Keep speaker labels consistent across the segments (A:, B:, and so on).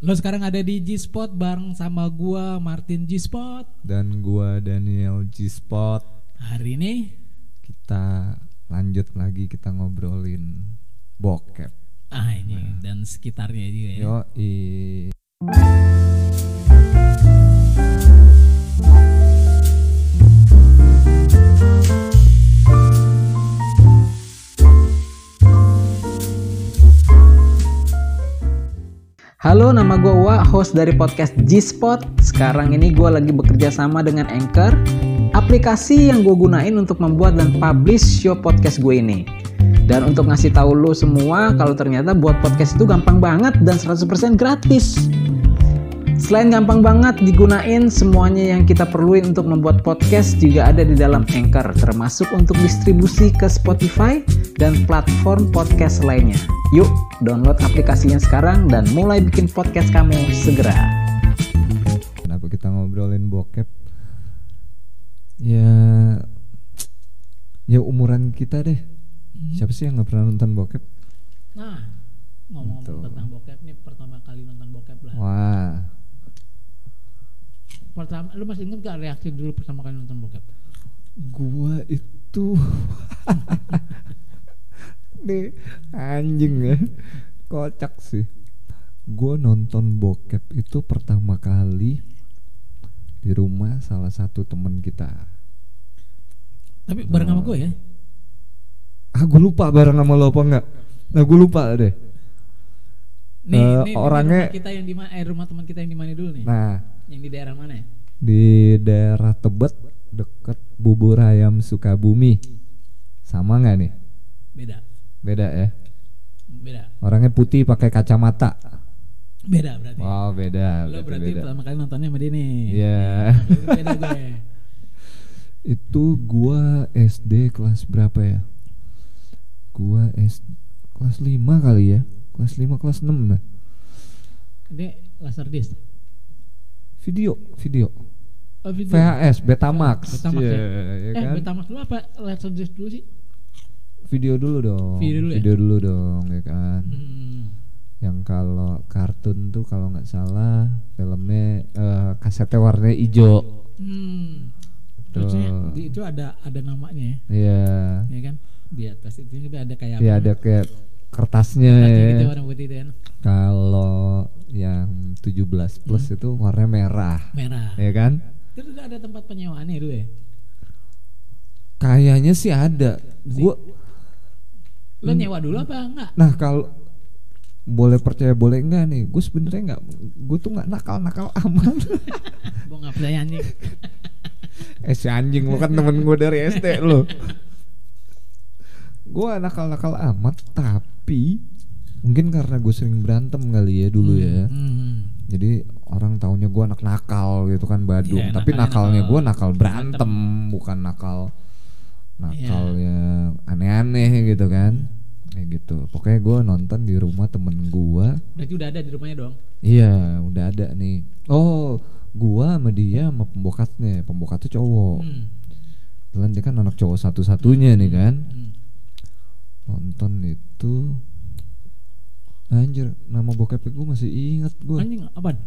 A: Lo sekarang ada di G-Spot bareng sama gua Martin G-Spot.
B: dan gua Daniel G Spot.
A: Hari ini
B: Kita lanjut lagi kita ngobrolin bokep.
A: ah ini dan sekitarnya juga ya.
B: Yo,
C: Halo, nama gue Wa, host dari podcast G-Spot. Sekarang ini gue lagi bekerja sama dengan Anchor, aplikasi yang gue gunain untuk membuat dan publish show podcast gue ini. Dan untuk ngasih tahu lo semua kalau ternyata buat podcast itu gampang banget dan 100% gratis. Selain gampang banget digunain, semuanya yang kita perluin untuk membuat podcast juga ada di dalam Anchor, termasuk untuk distribusi ke Spotify dan platform podcast lainnya. Yuk, download aplikasinya sekarang dan mulai bikin podcast kamu segera.
B: kenapa kita ngobrolin bokep? Ya, ya umuran kita deh. Siapa sih yang nggak pernah nonton bokep?
A: Nah, ngomong-ngomong
B: Gitu.
A: tentang bokep nih pertama kali nonton bokep lah.
B: Wah,
A: Pertama, lu masih inget gak reaksi dulu pertama kali nonton bokep?
B: gua itu nih anjing ya kocak sih gua nonton bokep itu pertama kali di rumah salah satu temen kita
A: Tapi bareng sama gue ya.
B: ah gue lupa bareng sama lo apa enggak nah gue lupa deh
A: Nih,
B: Eh,
A: nih,
B: orangnya-
A: rumah kita yang di mana? Eh, rumah teman kita yang di mana dulu nih?
B: nah
A: Yang di daerah mana ya?
B: di daerah Tebet deket bubur ayam Sukabumi sama nggak nih
A: Beda.
B: beda ya
A: Beda.
B: orangnya putih pakai kacamata
A: Beda berarti.
B: wow beda
A: Lo
B: berarti
A: berarti
B: beda.
A: pertama kali nontonnya sama dia nih.
B: Iya.
A: Beda gue.
B: itu gua SD kelas berapa ya gua S kelas 5 kali ya kelas 5 kelas 6 nah
A: Ini laser disc.
B: Video video
A: Oh, video.
B: VHS Betamax
A: Betamax ya.
B: Cie, ya
A: eh,
B: kan?
A: Betamax dulu apa laser disc dulu sih?
B: video dulu dong
A: Video dulu ya?
B: dulu dong ya kan
A: Hmm.
B: yang kalau kartun tuh kalau nggak salah filmnya eh, kasetnya warnanya hijau
A: Hmm.
B: Tuh.
A: Terusnya di, itu ada ada namanya ya,
B: iya
A: ya kan? Di atas itu ada kayak
B: ya
A: apa
B: ada kayak kertasnya
A: namanya?
B: ya.
A: gitu warna putih itu kan.
B: kalau yang 17 plus
A: Hmm.
B: itu warnanya merah
A: Merah.
B: ya kan
A: Itu ada tempat penyewaannya dulu ya.
B: kayaknya sih ada gua
A: Lo nyewa dulu apa enggak?
B: nah kalau boleh percaya boleh enggak nih gue sebenarnya nggak gue tuh nggak nakal nakal amat
A: Gue nggak percaya anjing.
B: eh si anjing lu kan temen gue dari SD lu gue nakal nakal amat tapi mungkin karena gue sering berantem kali ya dulu ya.
A: Hmm.
B: jadi orang taunya gue anak nakal gitu kan Badung.
A: Iya,
B: tapi
A: nakalnya
B: nakalnya
A: nakal.
B: gue nakal berantem bukan nakal nakal yang aneh-aneh gitu kan. Kayak gitu. Pokoknya gue nonton di rumah temen gue
A: Berarti udah ada di rumahnya dong.
B: iya udah ada nih. Oh gua sama dia sama pembokatnya. Pembokatnya cowok.
A: Hmm.
B: Kebetulan dia kan anak cowok satu-satunya nih kan.
A: Hmm.
B: nonton itu anjir nama bokapnya gue masih ingat gue
A: Anjing apaan?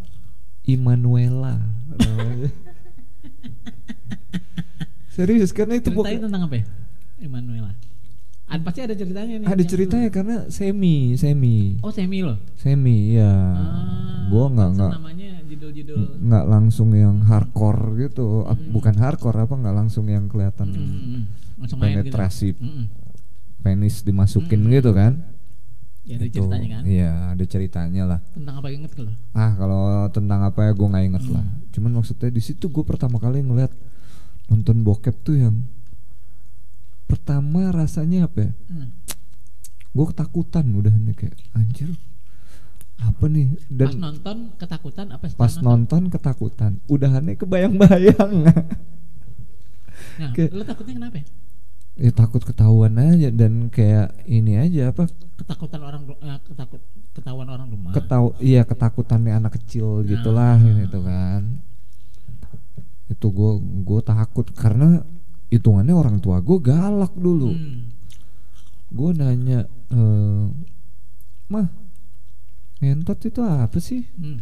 B: Immanuela serius karena itu
A: Ceritain
B: bokap
A: tentang apa ya? Emanuela. Ada pasti ada ceritanya nih.
B: ada ceritanya
A: dulu.
B: karena semi semi
A: Oh semi loh.
B: semi ya
A: Ah,
B: gua nggak nggak
A: Namanya judul-judul.
B: nggak langsung yang hardcore gitu Ah,
A: Hmm.
B: bukan hardcore apa nggak langsung yang kelihatan
A: gitu.
B: penetrasi
A: hmm.
B: penis dimasukin
A: Hmm.
B: gitu kan
A: Ya ada
B: Itu,
A: ceritanya kan.
B: iya ada ceritanya lah
A: Tentang apa inget kalau?
B: ah kalau tentang apa ya gue nggak inget lah
A: Hmm.
B: cuman maksudnya di situ gue pertama kali ngeliat nonton bokep tuh yang pertama rasanya apa ya
A: Hmm.
B: gue ketakutan udah nih kayak anjir apa nih dan
A: pas nonton ketakutan apa
B: pas nonton ketakutan udahannya kebayang-bayang
A: Nah, lu takutnya kenapa ya?
B: Ya takut ketahuan aja dan kayak ini aja apa
A: Ketakutan orang eh, ketakut ketahuan orang rumah.
B: ketau iya ketakutannya anak kecil gitulah
A: Ah.
B: gitu kan itu gue gue takut karena hitungannya orang tua gue galak dulu
A: Hmm.
B: gue nanya eh mah ngentot itu apa sih
A: Hmm.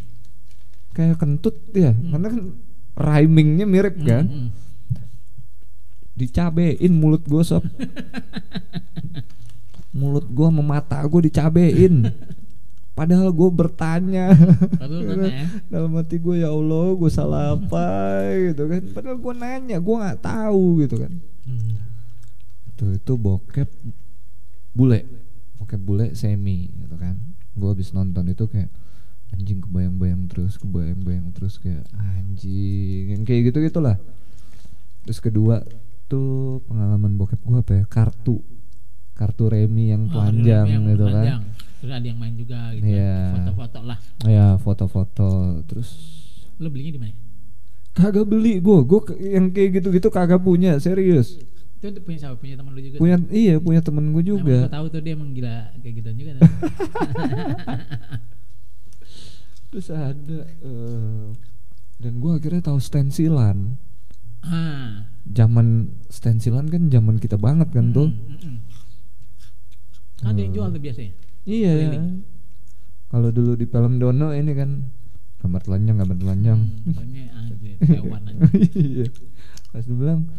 B: kayak kentut ya karena kan rhymingnya mirip
A: Hmm,
B: kan
A: hmm.
B: Dicabein mulut gue sob. Mulut gue sama mata gue dicabein. Padahal gue bertanya.
A: Padahal ya.
B: dalam hati gue ya Allah gue salah apa? Gitu kan. Padahal gue nanya gue nggak tahu gitu kan.
A: Hmm.
B: itu itu bokep bule. Bokep bule semi gitu kan. Gue habis nonton itu kayak anjing kebayang-bayang terus kebayang-bayang terus kayak anjing yang kayak gitu gitulah terus kedua tuh pengalaman bokep gue apa ya kartu kartu remi yang
A: Oh,
B: telanjang
A: yang
B: gitu kan
A: Terus ada yang main juga gitu.
B: Iya.
A: Foto-foto lah.
B: ya foto-foto terus
A: Lo belinya di mana?
B: kagak beli gue gue yang kayak gitu-gitu kagak punya serius
A: Itu punya siapa? Punya teman lu juga.
B: punya iya punya temen gue
A: Emang
B: juga
A: gua tahu tuh dia emang gila kayak gituan juga. tuh.
B: terus ada eh, dan gue akhirnya tahu stensilan
A: ah.
B: zaman stensilan kan zaman kita banget kan tuh
A: Mm, mm, mm. Kan ada yang jual tuh biasanya.
B: iya kalau dulu di film Dono ini kan gambar telanjang gambar telanjang
A: Hmm, anjir, hewan aja.
B: iya pas bilang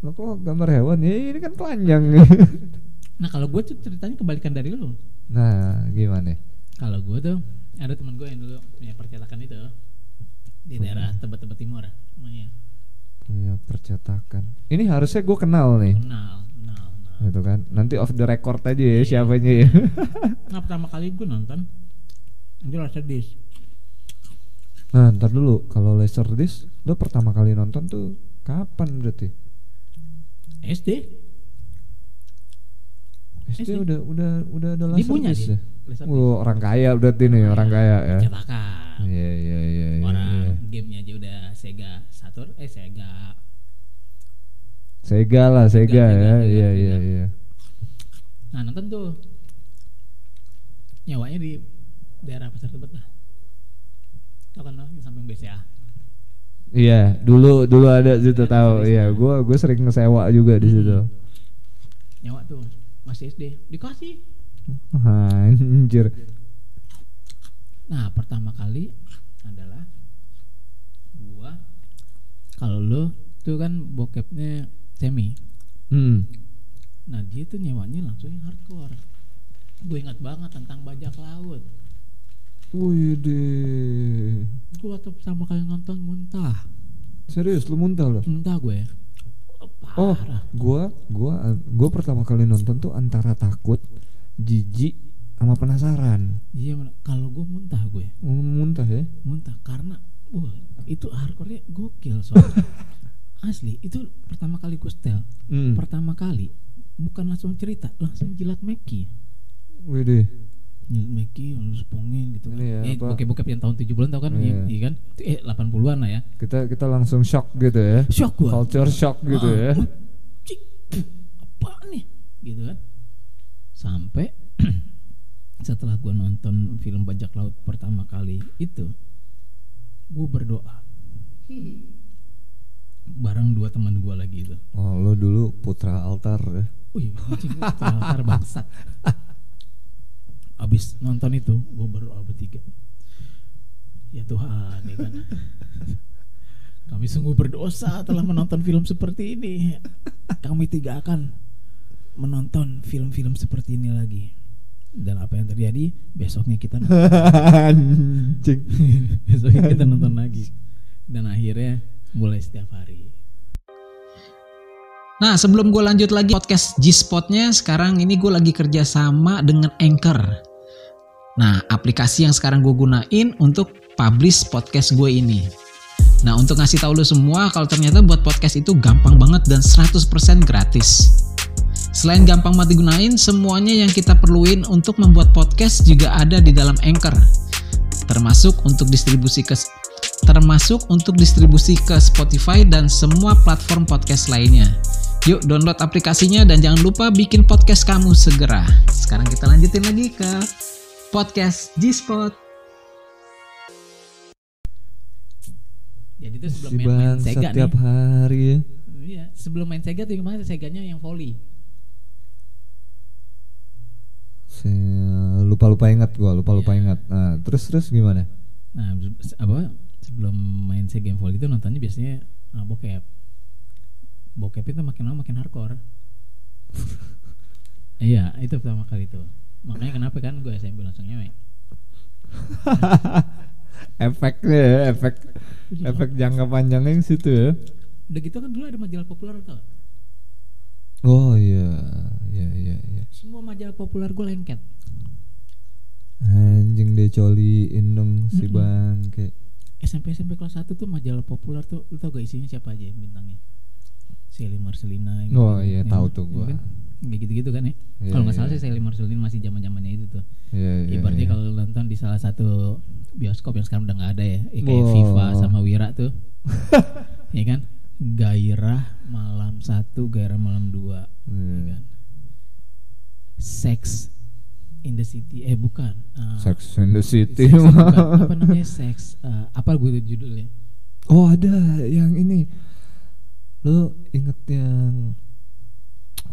B: lo kok gambar hewan ya ini kan telanjang
A: Nah kalau gue tuh ceritanya kebalikan dari lu.
B: nah gimana
A: Kalau gue tuh ada teman gue yang dulu punya percetakan itu di daerah Tebet-Tebet Timur namanya.
B: Punya percetakan ini harusnya gue kenal nih
A: Kenal, kenal, kenal.
B: gitu kan nanti off the record aja ya
A: Iya.
B: siapanya ya
A: Nah pertama kali gue nonton itu Laserdisc.
B: nah ntar dulu kalau Laserdisc lo pertama kali nonton tuh kapan berarti
A: SD.
B: SD,
A: SD.
B: udah udah udah ada
A: Dia punya dia,
B: ya. Wah, orang kaya berarti nih orang kaya ya
A: Cetakan.
B: iya iya iya iya,
A: Orang
B: iya.
A: gamenya aja udah Sega Saturn, eh Sega.
B: Sega lah Sega,
A: Sega,
B: ya
A: Sega,
B: iya
A: Sega.
B: iya iya
A: Nah nonton tuh nyawanya di daerah Pasar Tebet lah. Tau kan yang samping BCA.
B: iya dulu dulu ada situ tahu iya gua gue sering ngesewa juga di situ
A: Nyawa tuh masih SD dikasih.
B: anjir
A: Nah pertama kali adalah gua kalau lo tuh kan bokepnya semi.
B: hmm
A: Nah dia tuh nyewanya langsung yang hardcore. Gue ingat banget tentang bajak laut.
B: Wih deh
A: Gue waktu pertama kali nonton muntah,
B: serius lu muntah lo
A: muntah gue.
B: oh
A: Parah.
B: gua gua gua pertama kali nonton tuh antara takut jijik sama penasaran
A: Iya kalau gue muntah gue,
B: Oh, muntah ya
A: muntah karena wah itu hardcore gokil soalnya. Asli itu pertama kali gue setel,
B: hmm.
A: pertama kali bukan langsung cerita, langsung jilat Meki.
B: Wih deh
A: Jilat Meki lu sepongin gitu kan.
B: Ini ya,
A: eh, bokep-bokep yang tahun 70-an tau kan?
B: Iya.
A: Iya kan? Eh 80-an lah ya.
B: kita kita langsung shock gitu ya
A: Shock gue.
B: culture shock gitu
A: Ah,
B: ya
A: cik, apa nih gitu kan sampai setelah gue nonton film bajak laut pertama kali itu gue berdoa bareng dua teman gue lagi itu
B: oh lo dulu putra altar ya
A: Wih, anjing gua terlantar bangsat. Abis nonton itu, gue berdoa bertiga. Ya Tuhan, ya kan. Kami sungguh berdosa telah menonton film seperti ini. Kami tidak akan menonton film-film seperti ini lagi. Dan apa yang terjadi? Besoknya kita nonton,
B: anjing
A: besoknya kita nonton lagi. Dan akhirnya mulai setiap hari. Nah sebelum gue lanjut lagi podcast G-Spotnya sekarang ini gue lagi kerja sama dengan Anchor. Nah aplikasi yang sekarang gue gunain untuk publish podcast gue ini. Nah untuk ngasih tahu lo semua kalau ternyata buat podcast itu gampang banget dan 100% gratis. Selain gampang banget digunain, semuanya yang kita perluin untuk membuat podcast juga ada di dalam Anchor. Termasuk untuk distribusi ke termasuk untuk distribusi ke Spotify dan semua platform podcast lainnya. Yuk download aplikasinya dan jangan lupa bikin podcast kamu segera. Sekarang kita lanjutin lagi ke podcast G-Spot. Jadi itu sebelum main, main Sega
B: tiap
A: nih.
B: hari ya
A: Iya, sebelum main Sega tuh gimana Seganya yang volley.
B: Lupa lupa ingat gue lupa lupa
A: Iya.
B: ingat nah terus terus gimana
A: Nah, apa sebelum main si game volley itu nontonnya biasanya ah, bokep. Bokep itu makin lama makin hardcore. iya, itu pertama kali itu. Makanya kenapa kan gue SMP langsung nyewe.
B: efeknya ya, efek efek jangka panjangnya yang situ ya
A: Udah gitu kan dulu ada majalah populer tau.
B: oh iya iya iya
A: Semua majalah populer gue lengket.
B: anjing dia coliin dong si
A: Mm-mm.
B: bangke
A: SMP SMP kelas 1 tuh majalah populer tuh lu tau gak isinya siapa aja bintangnya? Sally Marcelina gitu.
B: Oh, iya,
A: Ya,
B: tahu tuh
A: iya
B: gua.
A: kan? Kayak gitu-gitu kan ya.
B: Iya,
A: kalau nggak salah
B: iya.
A: sih Sally Marcelina masih zaman-zamannya itu tuh.
B: Iya, iya,
A: Ibaratnya
B: iya.
A: kalau nonton di salah satu bioskop yang sekarang udah nggak ada ya, ya kayak
B: Wow.
A: Viva sama Wira tuh. ya kan? Gairah malam satu, gairah malam dua, ya
B: Iya.
A: kan? Sex in the City, eh bukan. Ah,
B: Sex in the City
A: Sex- bukan. apa namanya Sex? ah, apa gue judulnya?
B: Oh ada yang ini. Lo inget yang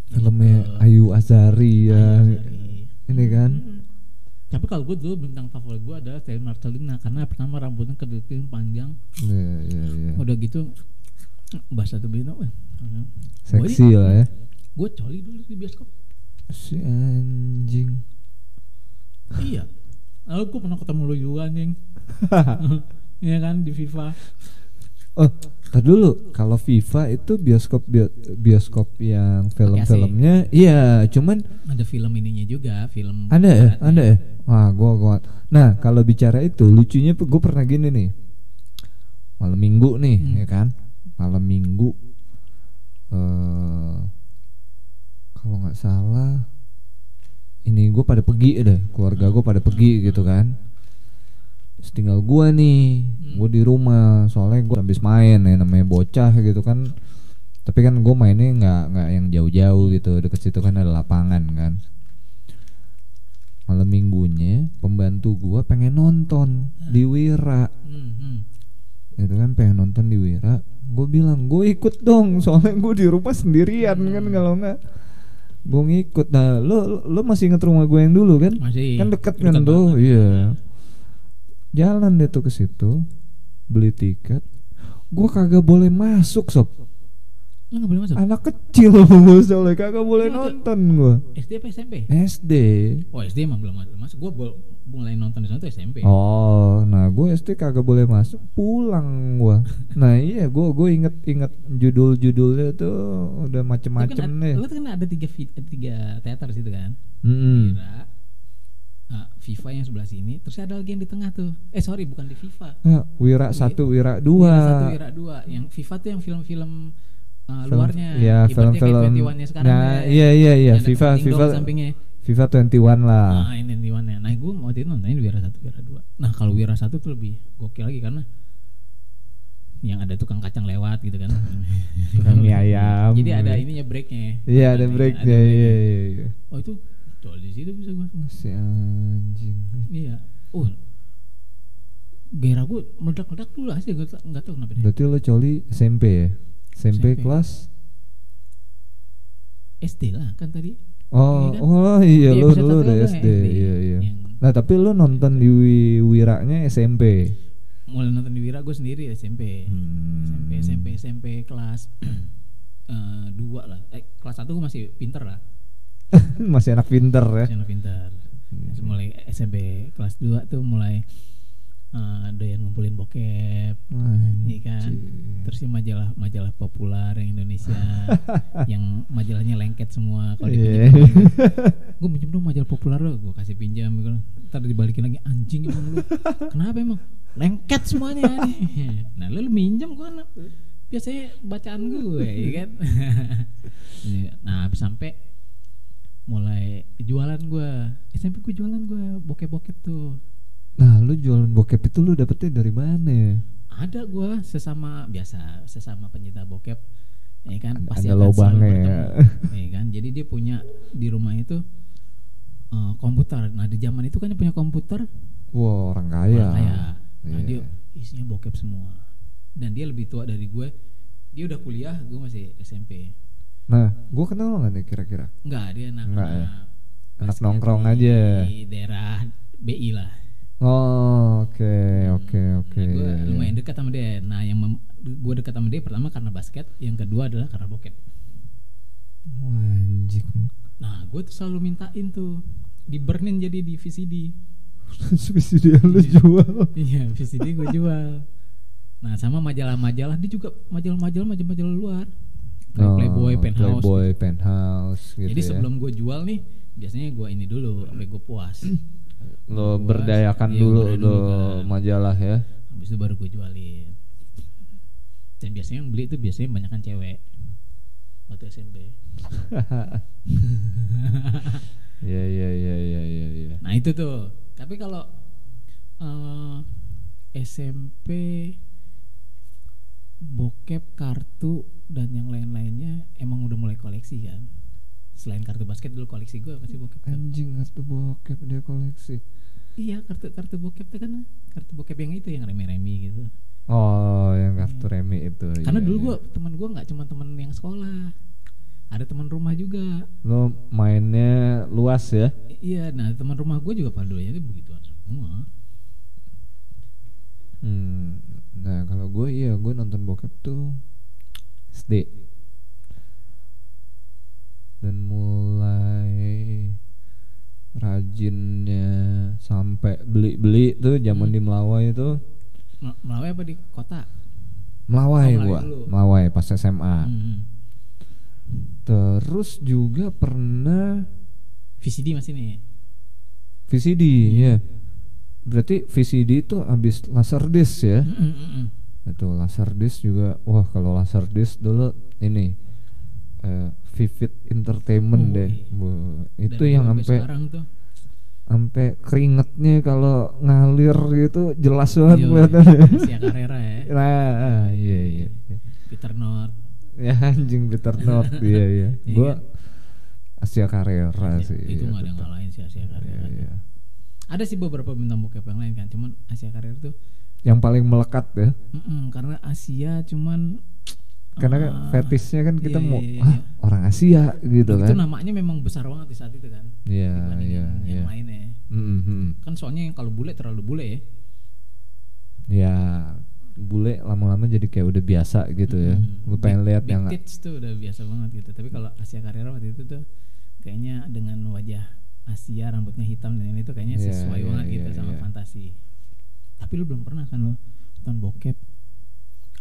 B: filmnya
A: Eh,
B: Ayu Azari
A: Azari.
B: ini kan?
A: Hmm. Tapi kalau gue dulu bintang favorit gue adalah Sally Marcelina karena pertama rambutnya kedipin panjang,
B: Iya iya iya.
A: udah gitu bahasa tuh bintang, wah,
B: Seksi lah ya.
A: Gue coli dulu di bioskop.
B: Si anjing.
A: iya. Gue pernah ketemu lu juga anjing. Iya kan di FIFA.
B: Oh, tar dulu. Kalau FIFA itu bioskop bio- bioskop yang film-filmnya, iya, cuman
A: Ada film ininya juga, film.
B: ada ya, ada ya. Wah, gua gua. Nah, kalau bicara itu lucunya gue pernah gini nih. Malam Minggu nih,
A: Hmm.
B: ya kan? Malam Minggu eh kalau nggak salah ini gue pada pergi deh, keluarga gue pada pergi gitu kan. Terus tinggal gue nih,
A: Hmm.
B: gue di rumah, soalnya gue habis main ya namanya bocah gitu kan. Tapi kan gue mainnya nggak nggak yang jauh-jauh gitu, deket situ kan ada lapangan kan malam minggunya pembantu gua pengen nonton di Wira
A: Hmm, hmm.
B: itu kan pengen nonton di Wira gue bilang gue ikut dong soalnya gue di rumah sendirian kan kalau nggak gue ngikut. Nah lo lo- masih inget rumah gue yang dulu kan?
A: Masih.
B: kan deket kan
A: Deket
B: tuh?
A: banget.
B: iya. Jalan deh tuh ke situ beli tiket. Gue kagak boleh masuk sob
A: Lu boleh masuk.
B: anak kecil soalnya kagak boleh nonton gue
A: SD apa SMP?
B: SD
A: Oh SD emang belum masuk. Masuk gue mulai nonton di sana tuh SMP.
B: Oh, nah gue SD kagak boleh masuk, pulang gua. Nah iya, gue gue inget inget judul-judulnya tuh udah macem-macem
A: kan,
B: nih.
A: Lu kan ada tiga eh, tiga teater situ kan. Wira, ah, FIFA yang sebelah sini, terus ada lagi yang di tengah tuh. Eh sorry bukan di FIFA.
B: Ah, Wira satu, Wira
A: Wira
B: dua.
A: satu, Wira dua. Yang FIFA tuh yang film-film uh, luarnya.
B: Iya,
A: kayak
B: film-film.
A: 21-nya sekarang.
B: Nah,
A: ya.
B: iya iya iya, FIFA FIFA
A: sampingnya.
B: FIFA 21 lah.
A: Nah, ini 21-nya. Nah, gue waktu itu nontonnya Wira satu, Wira dua. Nah, kalau Wira satu tuh lebih gokil lagi karena yang ada tukang kacang lewat gitu kan.
B: Tukang mie ayam.
A: Jadi ada ininya breaknya.
B: Iya ada breaknya,
A: breaknya.
B: iya iya. iya.
A: Oh itu col di situ bisa gue.
B: Si anjing.
A: Iya. Oh. Gairah gue meledak-meledak dulu aja gue nggak tahu kenapa deh.
B: Berarti lo coli SMP ya? SMP,
A: SMP.
B: kelas?
A: SD lah kan tadi.
B: Oh,
A: Iya kan?
B: oh iya
A: Di
B: lu lu udah SD,
A: SD,
B: iya iya.
A: yang-
B: Nah tapi lu nonton di Wi- Wiranya SMP.
A: Mulai nonton di Wira gue sendiri SMP.
B: Hmm.
A: SMP SMP SMP kelas eh, dua lah. Eh kelas satu gue masih pinter lah.
B: Masih anak pinter ya.
A: Masih anak pinter.
B: Hmm.
A: Terus mulai SMP kelas 2 tuh mulai eh, doyan ngumpulin bokep. Iya kan. Terus yang majalah majalah populer yang Indonesia yang majalahnya lengket semua kalau dipinjam gue pinjam dong majalah populer lo gue kasih pinjam gitu. ntar dibalikin lagi anjing emang lu kenapa emang lengket semuanya nah lu, lu minjem gue kan biasanya bacaan gue ya kan Iya. nah sampai mulai jualan gue SMP gue jualan gue bokep-bokep tuh
B: Nah lu jualan bokep itu lu dapetnya dari mana?
A: ada gue sesama biasa sesama pencinta bokep ya kan
B: Ada-
A: pasti
B: ada
A: selalu
B: ya.
A: ya kan jadi dia punya di rumah itu eh, komputer nah di zaman itu kan dia punya komputer
B: Wah orang kaya.
A: orang kaya nah
B: Iya.
A: dia isinya bokep semua dan dia lebih tua dari gue dia udah kuliah gue masih SMP
B: Nah gue kenal nggak nih kira-kira?
A: enggak dia anak
B: Enggak ya? Anak nongkrong
A: di-
B: aja.
A: di daerah BI lah
B: Oh, oke, oke, oke.
A: gue
B: iya, iya.
A: lumayan dekat sama dia nah yang gue dekat sama dia pertama karena basket yang kedua adalah karena bokep
B: Wah, anjing.
A: nah gue tuh selalu mintain tuh dibernin jadi di VCD
B: Spesies dia lu jual.
A: iya VCD gue jual nah sama majalah-majalah dia juga majalah-majalah majalah-majalah luar Kayak Playboy, Penthouse
B: Oh, Playboy, Penthouse gitu
A: jadi
B: ya.
A: sebelum gue jual nih biasanya gue ini dulu sampai gue puas
B: lo
A: Gua-
B: berdayakan
A: iya,
B: dulu lo
A: kan.
B: majalah ya.
A: habis itu baru gue jualin dan biasanya yang beli itu biasanya banyak cewek waktu SMP
B: Iya, iya, iya, iya, iya, iya.
A: Nah itu tuh. Tapi kalau eh, SMP bokep kartu dan yang lain-lainnya emang udah mulai koleksi kan. Selain kartu basket dulu koleksi gue pasti bokep. tuh.
B: Anjing kartu bokep dia koleksi.
A: Iya kartu kartu bokep tuh kan kartu bokep yang itu yang remi-remi gitu.
B: Oh, yang kartu remi itu.
A: Karena
B: iya,
A: dulu
B: iya.
A: gue teman gue nggak cuma teman yang sekolah, ada teman rumah juga.
B: lo mainnya luas ya.
A: Iya, nah teman rumah gue juga pada dulu itu begituan semua.
B: Hmm. Nah, kalau gue iya, gue nonton bokep tuh SD. Dan mulai rajinnya sampai beli-beli tuh zaman
A: Hmm.
B: di Melawai itu
A: Mel- Melawai apa di kota?
B: Melawai
A: Oh,
B: gua,
A: dulu.
B: Melawai pas SMA.
A: Hmm.
B: Terus juga pernah
A: VCD masih nih.
B: VCD ya. Berarti VCD itu habis Laserdisc ya.
A: Mm, mm, mm, mm.
B: Itu Laserdisc juga. Wah, kalau Laserdisc dulu ini eh, Vivid Entertainment
A: Oh,
B: deh.
A: iya.
B: Itu
A: Dari
B: yang
A: sampai
B: sampai
A: sekarang tuh.
B: sampai keringetnya kalau ngalir gitu jelas banget
A: Iya,
B: kelihatannya.
A: Asia Carrera ya.
B: Nah, iya iya. iya.
A: Peter North.
B: Ya anjing Peter North iya iya.
A: Iya
B: Gua? Asia Carrera
A: Ya,
B: sih.
A: itu
B: iya,
A: nggak ada yang ngalahin sih Asia Carrera.
B: Iya, iya.
A: Ada sih beberapa bintang bokep yang lain kan, cuman Asia Carrera tuh
B: Yang paling melekat ya.
A: mm-mm, karena Asia cuman
B: Karena
A: ah,
B: fetishnya kan kita
A: iya,
B: mau
A: iya,
B: ah
A: iya.
B: orang Asia gitu
A: itu
B: kan.
A: namanya memang besar banget di saat itu kan.
B: Iya iya
A: yang
B: iya.
A: lainnya.
B: Mm, mm.
A: Kan soalnya yang kalau bule terlalu bule ya.
B: Ya bule lama-lama jadi kayak udah biasa gitu ya.
A: Mm-mm.
B: Lu pengen lihat yang
A: tits tuh udah biasa banget gitu. Tapi kalau Asia Carrera waktu itu tuh kayaknya dengan wajah Asia rambutnya hitam dan ini tuh kayaknya
B: Iya,
A: sesuai
B: iya,
A: banget
B: iya,
A: gitu sama
B: iya.
A: fantasi. Tapi lu belum pernah kan lo nonton bokep?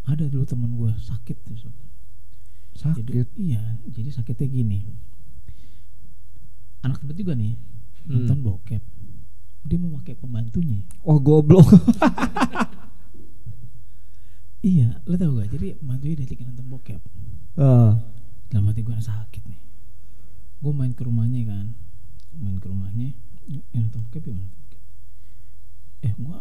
A: Ada dulu temen gue sakit tuh. Sob. Jadi,
B: sakit.
A: iya, jadi sakitnya gini. Anak temen juga nih
B: Hmm.
A: nonton bokep. Dia mau pakai pembantunya.
B: Oh goblok.
A: Iya, lo tau gak? Jadi pembantunya diajakin nonton bokep.
B: Ah.
A: dalam hati gue sakit nih gue main ke rumahnya kan main ke rumahnya yang nonton bokep ya eh gue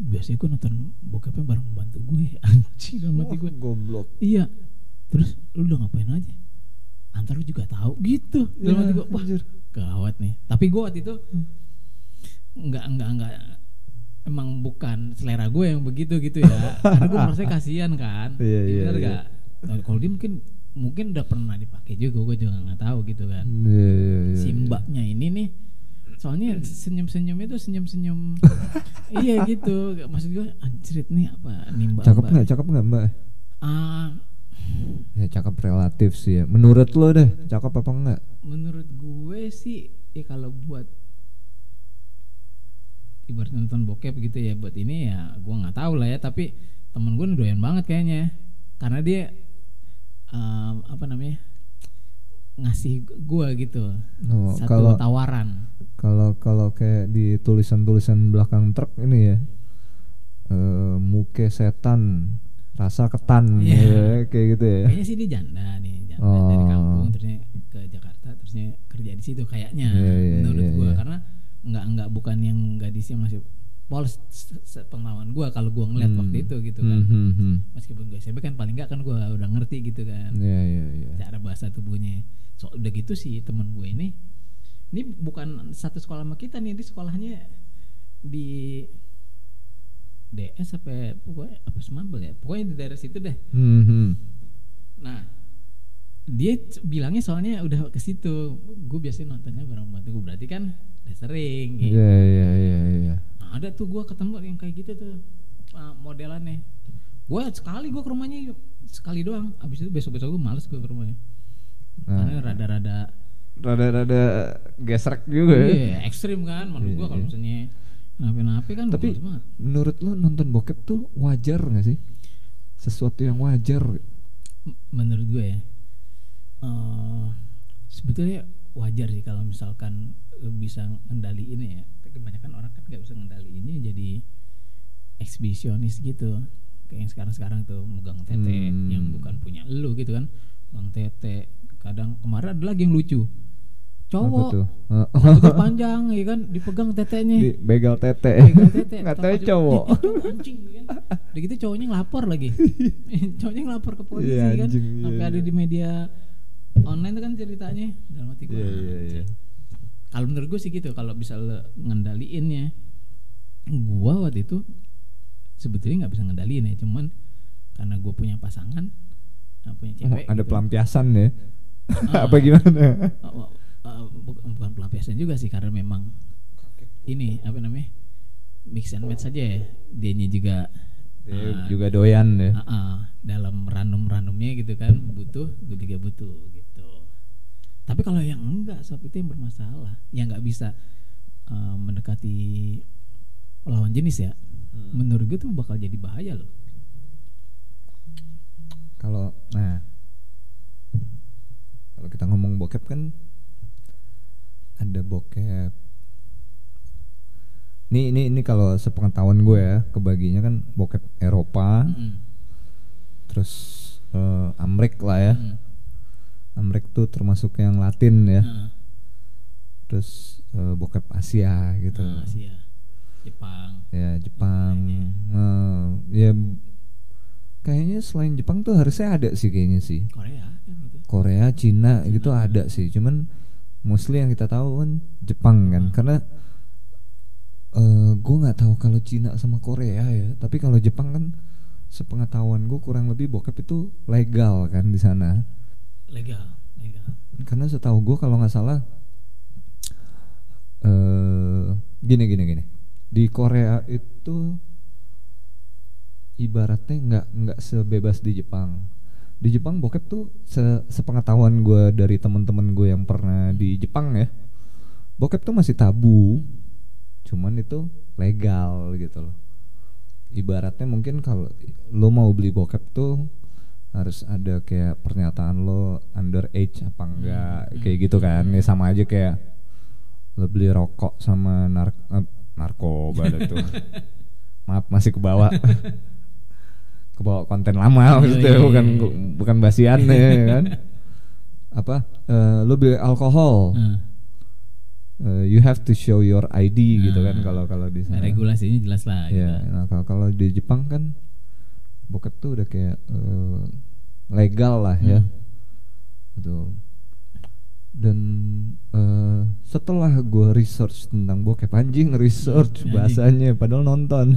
A: biasanya gue nonton bokepnya bareng bantu gue anjing dalam hati gue
B: goblok.
A: iya terus lu udah ngapain aja? Antar lu juga tahu gitu. Dalam
B: Ya,
A: hati gue wah gawat nih. Tapi gue waktu itu nggak nggak nggak emang bukan selera gue yang begitu gitu ya. Karena gue merasa kasihan kan.
B: Iya, iya,
A: bener
B: iya.
A: gak Nah, kalau dia mungkin mungkin udah pernah dipakai juga gue juga nggak tahu gitu kan.
B: Iya iya iya.
A: si
B: iya.
A: mbaknya ini nih soalnya senyum senyum itu senyum senyum iya gitu maksud gue anjrit nih apa nih mbak
B: Cakep
A: mbak.
B: nggak? Cakep nggak mbak?
A: Ah,
B: Ya cakep relatif sih ya. Menurut lo deh, cakep apa enggak?
A: menurut gue sih ya kalau buat ibarat nonton bokep gitu ya buat ini ya gue nggak tahu lah ya tapi temen gue doyan banget kayaknya karena dia em, apa namanya ngasih gue gitu
B: Oh,
A: satu
B: kalau
A: tawaran
B: kalau kayak di tulisan-tulisan belakang truk ini ya. eh muke setan, rasa ketan
A: Iya.
B: ya, kayak gitu ya.
A: kayaknya sih dia janda nih janda dari
B: Oh.
A: kampung terusnya ke Jakarta terusnya kerja di situ kayaknya
B: Iya, iya,
A: menurut
B: iya,
A: gue
B: iya.
A: karena nggak nggak bukan yang gadis yang masih polos pengalaman gue kalau gue ngeliat
B: Hmm.
A: waktu itu gitu kan
B: Hmm, hmm, hmm.
A: meskipun gue SMP kan paling nggak kan gue udah ngerti gitu kan
B: Iya iya iya.
A: cara bahasa tubuhnya so udah gitu sih teman gue ini ini bukan satu sekolah sama kita nih di sekolahnya di DS apa pokoknya apa Semambel ya pokoknya di daerah situ deh
B: Hmm, hmm.
A: nah dia bilangnya soalnya udah ke situ gue biasanya nontonnya bareng bantu gue berarti kan udah sering gitu.
B: Iya iya iya iya.
A: Nah, ada tuh gue ketemu yang kayak gitu tuh uh, modelannya gue sekali gue ke rumahnya sekali doang abis itu besok besok gue males gue ke rumahnya
B: Nah.
A: karena rada-rada
B: Rada-rada gesrek juga ya.
A: iya ekstrim kan menurut gue
B: Iya,
A: kalau
B: iya.
A: misalnya napi-napi kan
B: Tapi menurut lo nonton bokep tuh wajar gak sih? Sesuatu yang wajar.
A: Menurut gue ya eh, sebetulnya wajar sih kalau misalkan lu bisa ngendaliin ya tapi kebanyakan orang kan nggak bisa ngendaliinnya jadi eksibisionis gitu kayak yang sekarang-sekarang tuh megang tete
B: Hmm.
A: yang bukan punya lu gitu kan megang tete kadang kemarin ada lagi yang lucu cowok
B: tuh?
A: rambutnya panjang ya kan dipegang tetenya
B: Di begal tete. Nggak tahu cowok.
A: "Ih, itu anjing kan udah gitu cowoknya ngelapor lagi cowoknya ngelapor ke polisi
B: Iya,
A: kan
B: anjing, iya,
A: sampai
B: iya.
A: ada di media online tuh kan ceritanya dalam hati gue
B: Iya iya iya.
A: kalau menurut gue sih gitu kalau bisa lo ngendaliinnya gua waktu itu sebetulnya nggak bisa ngendaliin ya cuman karena gue punya pasangan punya
B: Oh,
A: cewek
B: ada
A: gitu.
B: pelampiasan ya.
A: Ah.
B: Apa gimana?
A: Uh, bu- bukan pelampiasan juga sih karena memang ini apa namanya mix and match saja ya dianya juga
B: Dia
A: ah,
B: juga doyan ya.
A: ah, ah, dalam ranum-ranumnya gitu kan butuh gue juga butuh gitu tapi kalau yang enggak sob itu yang bermasalah yang nggak bisa uh, mendekati lawan jenis ya menurut gue tuh bakal jadi bahaya loh
B: Kalau nah kalau kita ngomong bokep kan ada bokep. Ini ini ini kalau sepengetahuan gue ya, kebaginya kan bokep Eropa,
A: Mm-mm.
B: terus eh, Amrik lah ya.
A: Mm.
B: Amrik tuh termasuk yang Latin ya.
A: Ah,
B: Terus eh, bokep Asia gitu.
A: ah, Asia Jepang
B: Ya Jepang. Eh, ya kayaknya selain Jepang tuh harusnya ada sih kayaknya sih.
A: Korea kan gitu
B: Korea, Cina gitu ada sih. Cuman mostly yang kita tahu kan Jepang kan. Karena eh gue nggak tahu kalau Cina sama Korea ya. Tapi kalau Jepang kan sepengetahuan gue kurang lebih bokep itu legal kan di sana.
A: legal legal
B: Karena setahu gue kalau nggak salah eh gini gini gini. Di Korea itu ibaratnya nggak nggak sebebas di Jepang. Di Jepang bokep tuh se- sepengetahuan gue dari teman-teman gue yang pernah di Jepang ya, bokep tuh masih tabu, cuman itu legal gitu loh. Ibaratnya mungkin kalau lo mau beli bokep tuh harus ada kayak pernyataan lo underage apa enggak kayak gitu kan. Ya sama aja kayak lo beli rokok sama nar eh, narkoba itu maaf masih ke bawah ke bawah konten lama maksudnya
A: iya, iya,
B: bukan
A: iya.
B: bukan basian ya kan apa eh, lo beli alkohol
A: Ah.
B: eh, you have to show your ID gitu kan
A: Ah.
B: kalau kalau di sana
A: regulasinya jelas lah gitu.
B: Ya, nah kalau kalau di Jepang kan bokep tuh udah kayak eh, legal lah ya.
A: Hmm.
B: Betul. Dan eh, setelah gue research tentang bokep anjing research
A: Hmm,
B: bahasanya padahal nonton.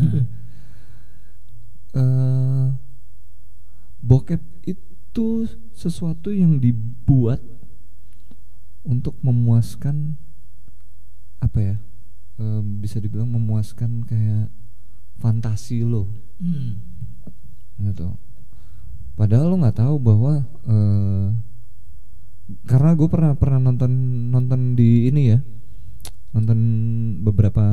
B: Eh, bokep itu sesuatu yang dibuat untuk memuaskan apa ya? eh, bisa dibilang memuaskan kayak fantasi lo
A: Hmm.
B: gitu. Padahal lo nggak tahu bahwa eh, karena gue pernah pernah nonton nonton di ini ya nonton beberapa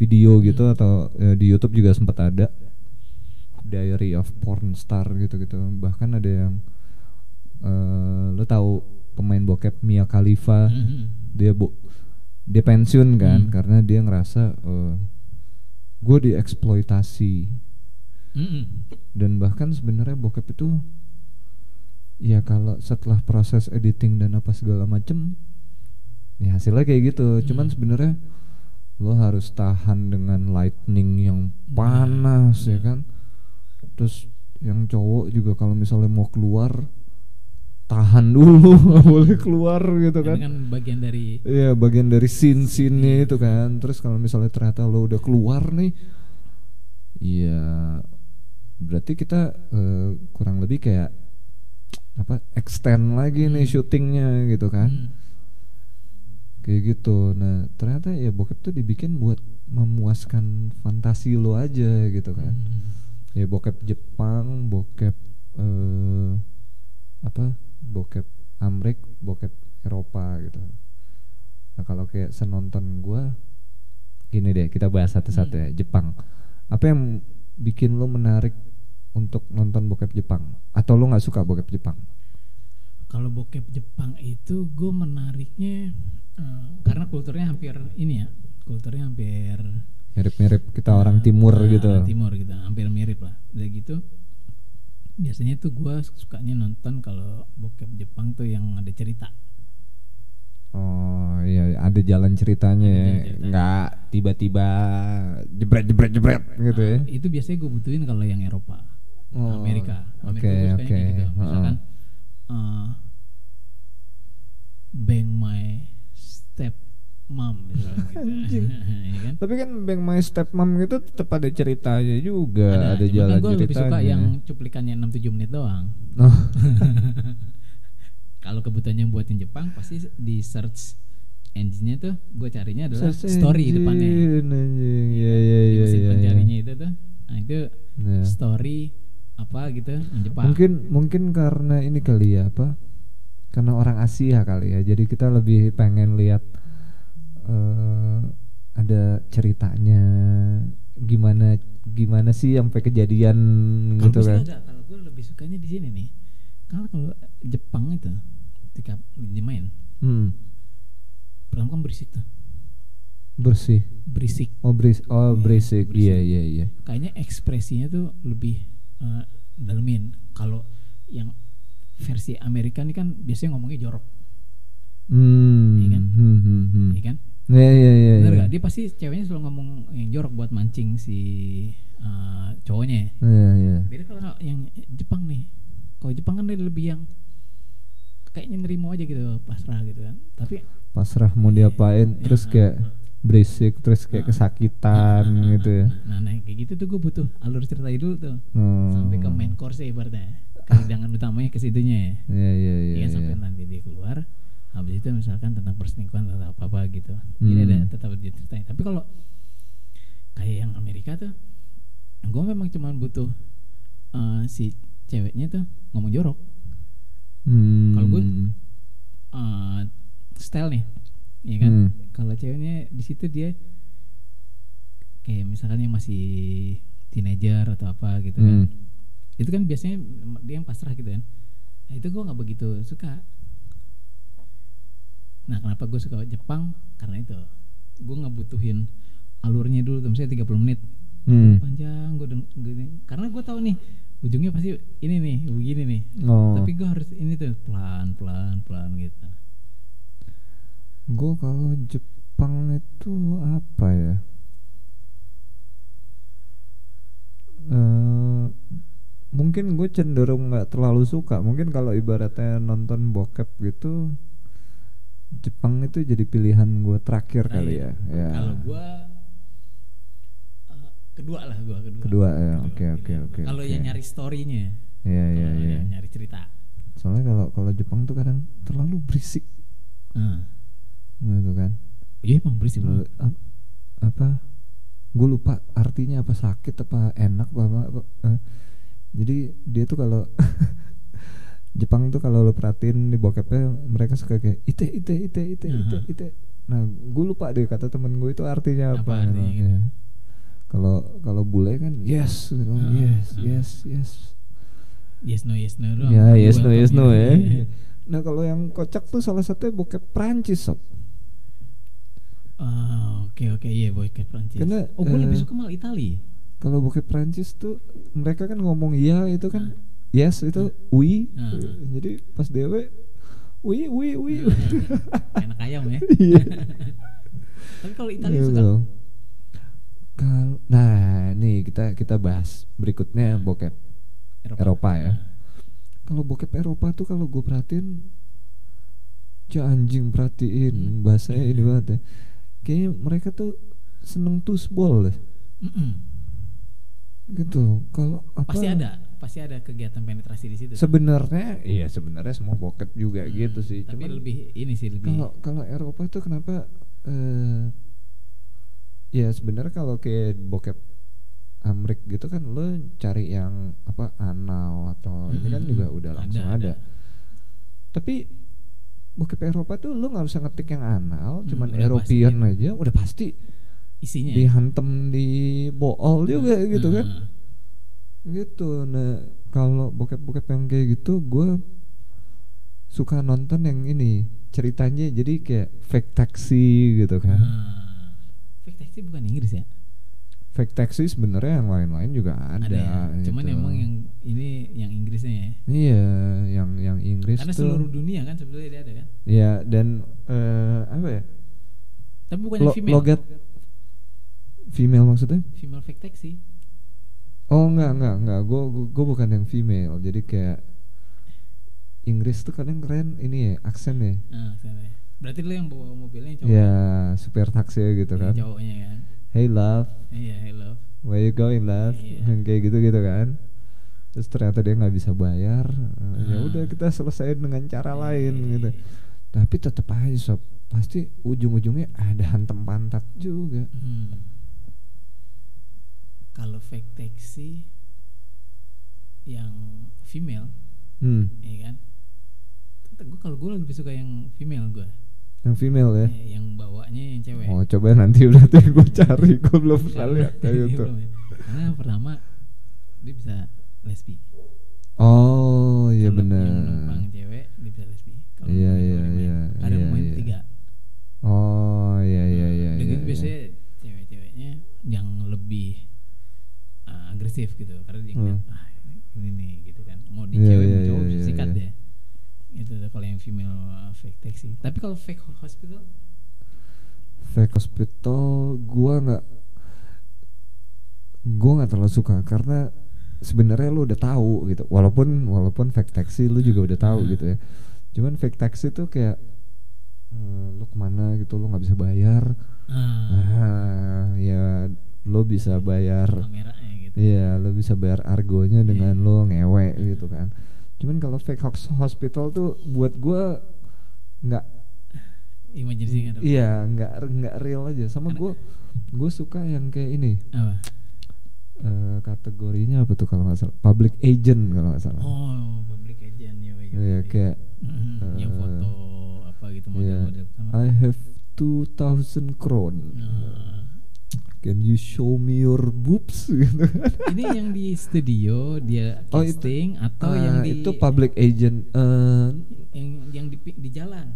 B: video gitu atau eh, di YouTube juga sempat ada Diary of Porn Star gitu gitu bahkan ada yang eh, lo tahu pemain bokep Mia Khalifa
A: Hmm.
B: dia bu dia pensiun kan
A: Hmm.
B: karena dia ngerasa gue dieksploitasi
A: Hmm.
B: dan bahkan sebenarnya bokep itu ya kalau setelah proses editing dan apa segala macem ya hasilnya kayak gitu cuman
A: Hmm.
B: sebenarnya lo harus tahan dengan lightning yang panas ya kan terus yang cowok juga kalau misalnya mau keluar tahan dulu nggak boleh keluar gitu
A: Ini
B: kan
A: kan bagian dari
B: Iya bagian dari scene scene itu kan Terus kalau misalnya ternyata lo udah keluar nih Iya Berarti kita eh, kurang lebih kayak apa extend lagi nih
A: Hmm.
B: syutingnya gitu kan
A: Hmm.
B: kayak gitu nah ternyata ya bokep tuh dibikin buat memuaskan fantasi lo aja gitu kan
A: Hmm.
B: Ya bokep Jepang bokep eh apa bokep Amrik bokep Eropa gitu. Nah kalau kayak senonton gua gini deh kita bahas satu-satu
A: Hmm.
B: ya Jepang. Apa yang bikin lo menarik untuk nonton bokep Jepang? Atau lo nggak suka bokep Jepang?
A: Kalau bokep Jepang itu gue menariknya eh, karena kulturnya hampir ini ya, kulturnya hampir
B: mirip-mirip kita orang timur
A: eh,
B: gitu
A: Timur gitu, hampir mirip lah. Udah gitu biasanya tuh gue sukanya nonton kalau bokep Jepang tuh yang ada cerita.
B: oh iya ada jalan ceritanya
A: Ada
B: ya
A: jalan
B: nggak tiba-tiba jebret jebret jebret gitu ya
A: Itu biasanya gue butuhin kalau yang Eropa,
B: Oh,
A: Amerika. Amerika
B: oke,
A: sukanya
B: oke.
A: kayak gitu. Misalkan eh, Bang My Step Mom misalnya gitu.
B: Anjing.
A: Iya kan?
B: Tapi kan Bang My Stepmom gitu tetap ada ceritanya juga, ada,
A: cuma
B: jalan
A: kan gue lebih
B: ceritanya.
A: suka yang cuplikannya 6-7 menit doang.
B: Oh,
A: Kalau kebutuhannya buat yang Jepang pasti di search engine-nya tuh gue carinya adalah
B: search
A: story
B: engine,
A: depannya.
B: Anjing, iya
A: di
B: iya
A: mesin
B: iya.
A: pencarinya itu tuh. Nah, itu
B: Iya.
A: story apa gitu yang Jepang.
B: Mungkin mungkin karena ini kali ya apa? Karena orang Asia kali ya. Jadi kita lebih pengen lihat eh ada ceritanya gimana gimana sih sampai kejadian
A: Kalau
B: gitu kan.
A: kalau gue lebih sukanya di sini nih. Kalau kalau Jepang itu ketika main,
B: Hmm,
A: pertama kan berisik tuh,
B: bersih.
A: berisik.
B: Oh, beris oh
A: Iya,
B: berisik. Iya iya iya.
A: Kayaknya ekspresinya tuh lebih eh, dalemin. Kalau yang versi Amerika ini kan biasanya ngomongnya jorok,
B: Hmm.
A: Iya kan?
B: hmm, hmm, hmm.
A: ya kan?
B: Iya iya iya.
A: Bener
B: iya.
A: gak? Dia pasti ceweknya selalu ngomong yang jorok buat mancing si eh, cowoknya.
B: Iya iya.
A: Beda kalau yang Jepang nih. Kalau Jepang kan dia lebih yang kayaknya nerimo aja gitu, pasrah gitu kan. Tapi
B: Pasrah mau diapain
A: Iya,
B: terus
A: iya.
B: kayak berisik terus kayak
A: Ah.
B: kesakitan
A: Nah,
B: gitu ya.
A: Nah, nah, kayak gitu tuh gue butuh alur cerita dulu tuh.
B: Hmm.
A: Sampai ke main course ibaratnya. Kehidangan utamanya ke situnya.
B: Iya iya iya.
A: Iya,
B: iya.
A: sampai nanti dia keluar. Habis itu misalkan tentang perselingkuhan atau apa-apa gitu.
B: Hmm.
A: Jadi ada tetap ceritanya. Tapi kalau kayak yang Amerika tuh gue memang cuma butuh eh, si ceweknya tuh ngomong jorok.
B: Hmm.
A: Kalau gue eh, style nih, ya kan?
B: Hmm.
A: Kalau ceweknya di situ dia kayak misalkan yang masih teenager atau apa gitu kan.
B: Hmm.
A: Itu kan biasanya dia yang pasrah gitu kan. Nah itu gue nggak begitu suka. Nah kenapa gue suka Jepang? Karena itu gue nggak butuhin alurnya dulu tuh misalnya 30 menit
B: Hmm.
A: panjang gue karena gue tahu nih ujungnya pasti ini nih begini nih
B: Oh.
A: tapi gue harus ini tuh pelan pelan pelan gitu
B: Gue kalau Jepang itu apa ya? Eh, mungkin gue cenderung nggak terlalu suka. Mungkin kalau ibaratnya nonton bokep gitu, Jepang itu jadi pilihan gue terakhir
A: Nah,
B: kali
A: iya.
B: ya. Ya.
A: kalau gue eh, kedua lah gue kedua
B: Kedua ya, oke, oke, oke,
A: kalau yang nyari storynya
B: Iya iya iya.
A: nyari cerita
B: Soalnya kalau kalau Jepang tuh kadang terlalu berisik,
A: Nah,
B: gitu kan.
A: iya emang berisik
B: ap- apa? Gue lupa artinya apa sakit apa enak apa, apa, apa. eh. Jadi dia tuh kalau Jepang tuh kalau lo perhatiin di bokepnya mereka suka kayak ite ite ite ite ite
A: Aha.
B: ite. Nah, gue lupa deh kata temen gue itu artinya apa.
A: Apa artinya
B: gitu? Ya. Kalau kalau bule kan yes, gitu.
A: Ah,
B: yes,
A: ah.
B: yes, yes.
A: yes no yes no doang
B: Ya, yes no yes no ya. Nah, kalau yang kocak tuh salah satunya bokep Prancis sob.
A: Ah, oke oke iya boy ke Prancis
B: Karena,
A: oh gue lebih
B: eh,
A: suka malah Itali
B: Kalau bokep Prancis tuh mereka kan ngomong iya itu kan yes itu oui.
A: Ah.
B: Jadi pas dewe oui oui oui.
A: enak ayam ya
B: Iya.
A: tapi kalau Itali
B: Gitu.
A: suka
B: Kalau nah nih kita kita bahas berikutnya bokep Eropa, ya. Kalau bokep Eropa tuh kalau gue perhatiin ja anjing perhatiin
A: Hmm.
B: bahasanya ini banget ya. Kayaknya mereka tuh seneng tusbol deh.
A: Mm-mm.
B: Gitu. Kalau apa
A: pasti ada pasti ada kegiatan penetrasi di situ.
B: Sebenarnya iya sebenarnya semua bokep juga
A: Hmm,
B: gitu sih.
A: Tapi
B: Cuman
A: lebih ini sih lebih.
B: kalau kalau Eropa tuh kenapa eh ya sebenarnya kalau kayak bokep Amrik gitu kan lo cari yang apa anal atau ini kan
A: Mm-mm.
B: juga udah langsung
A: Ada,
B: ada.
A: ada.
B: Tapi bokep Eropa tuh lo nggak usah ngetik yang anal,
A: Hmm,
B: cuman European
A: pasti.
B: aja udah pasti
A: isinya. ya?
B: dihantem di bool juga gitu kan. Gitu. Nah, kalau bokep-bokep yang kayak gitu gue suka nonton yang ini ceritanya jadi kayak fake taxi gitu kan.
A: nah. Fake taxi bukan Inggris ya?
B: Fake taxi sebenarnya yang lain-lain juga ada.
A: ya. Cuman
B: gitu.
A: emang yang ini yang Inggrisnya ya.
B: Iya, yang yang Inggris
A: Karena
B: tuh.
A: seluruh dunia kan sebetulnya dia ada kan.
B: Iya, dan eh, apa ya?
A: Tapi bukan
B: Lo-
A: female.
B: logat female maksudnya?
A: Female fake taxi.
B: Oh enggak enggak enggak, gue gue bukan yang female, jadi kayak Inggris tuh kadang keren ini ya aksennya.
A: Nah, sana. Berarti lo yang bawa mobilnya yang cowok.
B: Ya super taksi gitu
A: Yang
B: kan.
A: cowoknya kan.
B: Hey love,
A: Iya, hello.
B: where you going love?
A: Iya.
B: Kayak gitu gitu kan. Terus ternyata dia nggak bisa bayar. Eh, Ya
A: Ah.
B: udah kita selesaiin dengan cara lain
A: Iya,
B: gitu.
A: iya.
B: Tapi tetap aja sob, pasti ujung-ujungnya ada hantem pantat juga.
A: Hmm. Kalau fake taxi yang female,
B: Hmm,
A: ya kan? Gue kalau gue lebih suka yang female gue,
B: yang female ya.
A: yang bawanya yang cewek.
B: Oh coba nanti berarti gue cari, gue belum pernah lihat kayak
A: Iya,
B: gitu.
A: ya. Karena pertama dia bisa lesbi.
B: Oh iya benar.
A: Yang cewek dia bisa lesbi. Kalau
B: Iya, iya, iya,
A: Ada
B: iya,
A: main
B: iya.
A: tiga.
B: Oh iya iya iya.
A: Udah
B: iya, iya.
A: biasanya cewek-ceweknya yang lebih uh, agresif gitu. Karena dia
B: Hmm.
A: ngeliat ah ini, nih gitu kan. Mau di
B: Iya,
A: cewek
B: iya,
A: mau cowok
B: iya,
A: bisa
B: iya,
A: sikat
B: iya.
A: deh. Itu kalau yang female uh, fake taxi tapi kalau fake ho- hospital?
B: Fake hospital gua nggak gua nggak terlalu suka. Karena sebenarnya lu udah tahu gitu. Walaupun walaupun fake taxi lu juga udah tahu
A: Hmm.
B: gitu ya. Cuman fake taxi tuh kayak eh, lu ke mana gitu? Lu nggak bisa bayar.
A: Ah,
B: ah ya lu bisa bayar
A: kameranya gitu
B: iya lu bisa bayar argonya dengan
A: Iya.
B: lu ngewe gitu kan cuman kalau fake hos- hospital tuh buat gua nggak
A: imajinasi nggak
B: Iya, nggak nggak real aja. Sama gue, gue suka yang kayak ini.
A: apa
B: eh, kategorinya apa tuh kalau nggak salah? Public agent kalau nggak salah.
A: oh public agent ya
B: Iya, kayak
A: yang
B: eh,
A: foto apa gitu
B: Iya.
A: model-model sama
B: I have 2000 kron. Can you show me your boobs? gitu kan.
A: ini yang di studio dia
B: Oh, itu-
A: casting atau
B: Ah,
A: yang di
B: itu public agent. eh,
A: yang yang di di jalan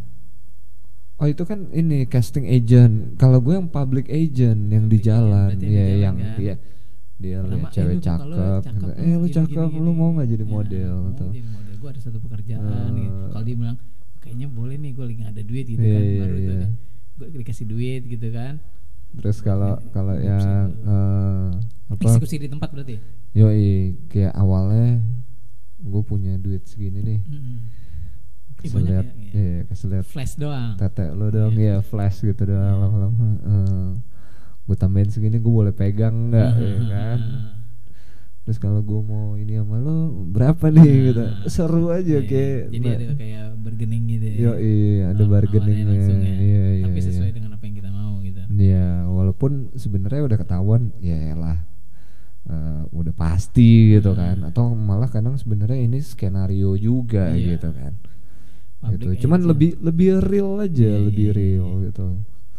B: oh itu kan ini casting agent. Kalau gue yang public agent yang di
A: Public
B: jalan, ya yang
A: kan?
B: dia dia lihat
A: eh,
B: cewek
A: kalau
B: cakep,
A: cakep
B: gitu. eh lu
A: gini,
B: cakep,
A: gini,
B: lu mau nggak jadi
A: Ya,
B: model?
A: mau
B: gitu.
A: jadi model gue ada satu pekerjaan
B: Eh.
A: gitu. kalau dia bilang kayaknya boleh nih gue lagi ada duit gitu
B: Iya,
A: kan
B: iya,
A: baru
B: iya.
A: tuh gue dikasih duit gitu kan
B: Terus kalau kalau
A: Boobs
B: yang eh, apa?
A: eksekusi di tempat berarti
B: Yoi, kayak awalnya gue punya duit segini nih.
A: Banyak
B: lihat,
A: ya, iya.
B: iya, lihat
A: flash doang
B: tete lo dong,
A: Iya.
B: ya flash gitu doang
A: Iya.
B: lama-lama. gue tambahin segini gue boleh pegang nggak, ya
A: Hmm.
B: kan? Terus kalau gue mau ini sama lo berapa nih gitu, seru aja
A: Iya,
B: kayak.
A: jadi
B: nah,
A: ada kayak bargaining gitu ya
B: Yo iya, ada
A: Naw-
B: bargainingnya.
A: ya.
B: Iya iya.
A: tapi
B: iya.
A: sesuai dengan apa yang kita mau gitu
B: Iya, walaupun sebenarnya udah ketahuan, ya lah, eh, udah pasti gitu
A: Hmm.
B: kan. Atau malah kadang sebenarnya ini skenario juga
A: Iya.
B: gitu kan.
A: Public
B: gitu. Cuman
A: agent.
B: lebih lebih real aja,
A: Iya,
B: lebih
A: iya,
B: real
A: iya.
B: gitu.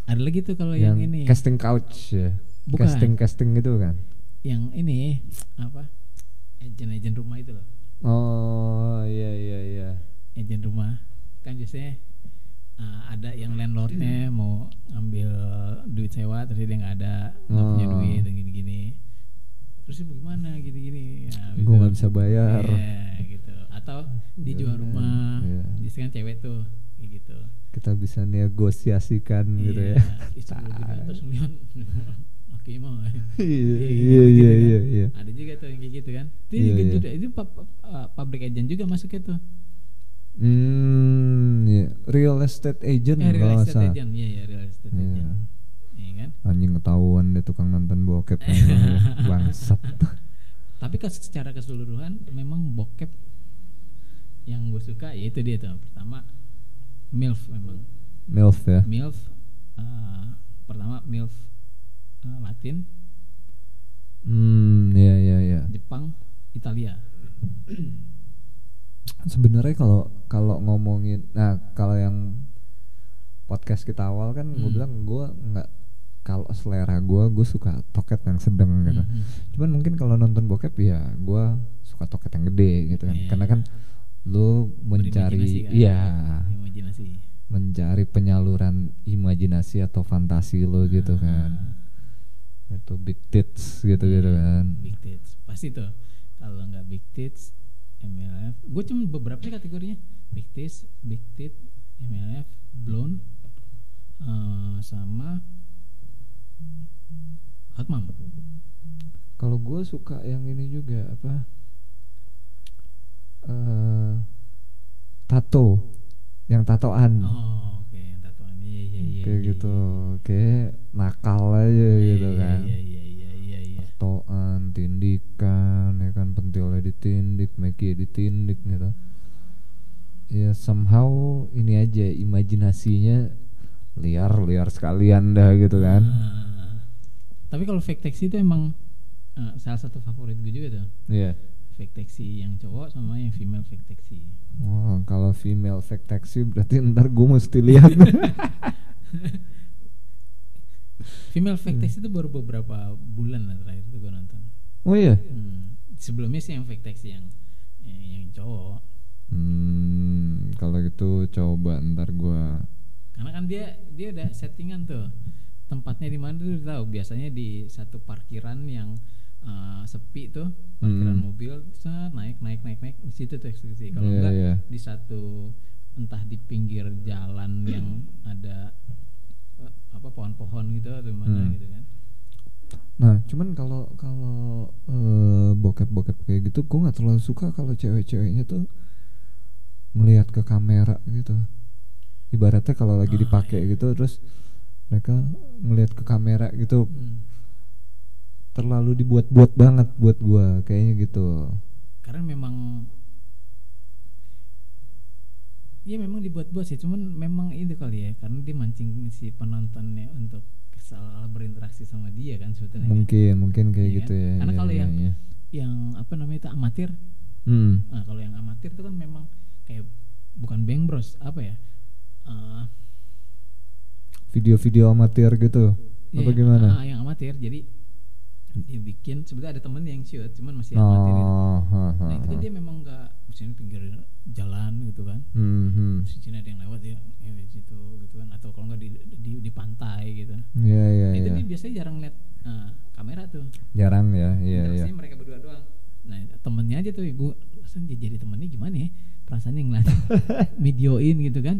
A: ada lagi tuh kalau yang,
B: Yang
A: ini
B: casting couch ya.
A: Bukan.
B: Casting casting gitu kan.
A: yang ini apa agen-agen rumah itu loh
B: Oh iya iya iya.
A: agen rumah kan biasanya uh, ada yang landlordnya mau ambil duit sewa terus dia nggak ada nggak punya
B: Oh.
A: duit dan gini-gini. Terus mau gimana gini-gini. Ya, habis
B: Gue
A: itu-
B: nggak bisa bayar.
A: Iya, gitu. Atau dia jual
B: Iya,
A: rumah.
B: iya.
A: biasanya kan cewek tuh kayak gitu.
B: Kita bisa negosiasikan gitu ya.
A: istri gitu terus ngeliat oke mau.
B: Iya
A: Iya,
B: iya
A: gitu
B: iya iya
A: ada juga tuh yang kayak gitu kan. Itu
B: Iya,
A: juga, juga- itu pub- uh, public agent juga masuknya tuh
B: Hmm, iya. real estate agent
A: eh, real
B: kalau
A: estate agent. Iya ya real estate
B: Iya.
A: agent. Iya kan?
B: Anjing ketahuan dia tukang nonton bokep ya. bangsat.
A: tapi ke- secara keseluruhan memang bokep yang gue suka ya itu dia tuh. Pertama milf memang.
B: Milf ya?
A: Milf eh, pertama milf eh, Latin.
B: Hmm ya ya ya
A: Jepang Italia
B: sebenarnya kalau kalau ngomongin nah kalau yang podcast kita awal kan gue
A: Hmm.
B: bilang gue nggak kalau selera gue gue suka toket yang sedang gitu
A: Mhm.
B: cuman mungkin kalau nonton bokep ya gue suka toket yang gede gitu kan
A: Iya.
B: karena kan lu
A: Berimajinasi
B: mencari
A: kan?
B: iya
A: imajinasi
B: mencari penyaluran imajinasi atau fantasi lo gitu kan
A: Ah.
B: itu big tits gitu gitu
A: Iya,
B: kan
A: Big tits pasti tuh. Kalau nggak big tits, MLF. Gue cuma beberapa nih kategorinya. Big tits, big tit, MLF, blonde, eh, sama hot mom.
B: kalau gue suka yang ini juga apa eh tato yang tatoan
A: Oh, oke, yang tatoan. Iya, iya, iya.
B: kayak
A: iya,
B: gitu
A: iya.
B: kayak nakal aja
A: Iya,
B: gitu
A: iya,
B: kan
A: Iya, iya, iya,
B: tatoan tindikan ya kan pentilnya ditindik Meki ditindik gitu ya somehow ini aja imajinasinya liar liar sekalian dah gitu kan
A: Ah. tapi kalau fake taxi itu emang eh, salah satu favorit gue juga tuh.
B: Iya
A: Fake taxi yang cowok sama yang female fake taxi.
B: Wah, kalau female fake taxi berarti ntar gue mesti lihat.
A: Female fake taxi itu baru beberapa bulan lah terakhir itu gue nonton.
B: oh iya.
A: Hmm, Sebelumnya sih yang fake taxi yang yang, yang cowok.
B: Hmm, kalau gitu coba ntar gue.
A: Karena kan dia dia udah settingan tuh. Tempatnya di mana tuh tahu. Biasanya di satu parkiran yang uh, sepi tuh, parkiran
B: Hmm.
A: mobil, set, naik naik naik naik di situ tuh eksekusi. Kalau
B: Iya,
A: enggak
B: iya.
A: di satu entah di pinggir jalan yang ada eh, apa pohon-pohon gitu atau mana
B: Hmm.
A: gitu kan.
B: Nah, cuman kalau kalau eh, bokep-bokep kayak gitu, gue nggak terlalu suka kalau cewek-ceweknya tuh ngelihat ke kamera gitu. Ibaratnya kalau lagi
A: Ah,
B: dipakai
A: iya.
B: gitu, terus mereka ngelihat ke kamera gitu,
A: Hmm.
B: terlalu dibuat-buat banget buat gua kayaknya gitu.
A: karena memang ya memang dibuat-buat sih cuman memang itu kali ya karena dia mancing si penontonnya untuk salah berinteraksi sama dia kan sebetulnya kan.
B: Mungkin, mungkin kayak
A: Iya
B: gitu
A: kan?
B: ya.
A: Karena
B: iya,
A: kalau
B: iya,
A: yang-
B: iya.
A: yang apa namanya itu amatir
B: Hmm.
A: nah kalau yang amatir itu kan memang kayak bukan bang bros apa ya Eh,
B: video-video amatir gitu.
A: ya,
B: Apa
A: yang-
B: gimana?
A: ah, yang amatir jadi dibikin sebetulnya ada temen yang shoot cuman masih amatir gitu.
B: Oh, ha,
A: nah itu kan dia memang nggak misalnya pinggir jalan gitu kan
B: Hmm, hmm.
A: sini ada yang lewat ya, ya di situ gitu kan atau kalau nggak di, di di pantai gitu.
B: Iya, iya,
A: Nah, itu
B: iya.
A: dia biasanya jarang lihat nah, kamera tuh.
B: Jarang ya, iya, iya.
A: Interaksinya mereka berdua doang. Nah temennya aja tuh gue rasanya jadi- temennya gimana ya perasaannya ngeliat videoin gitu kan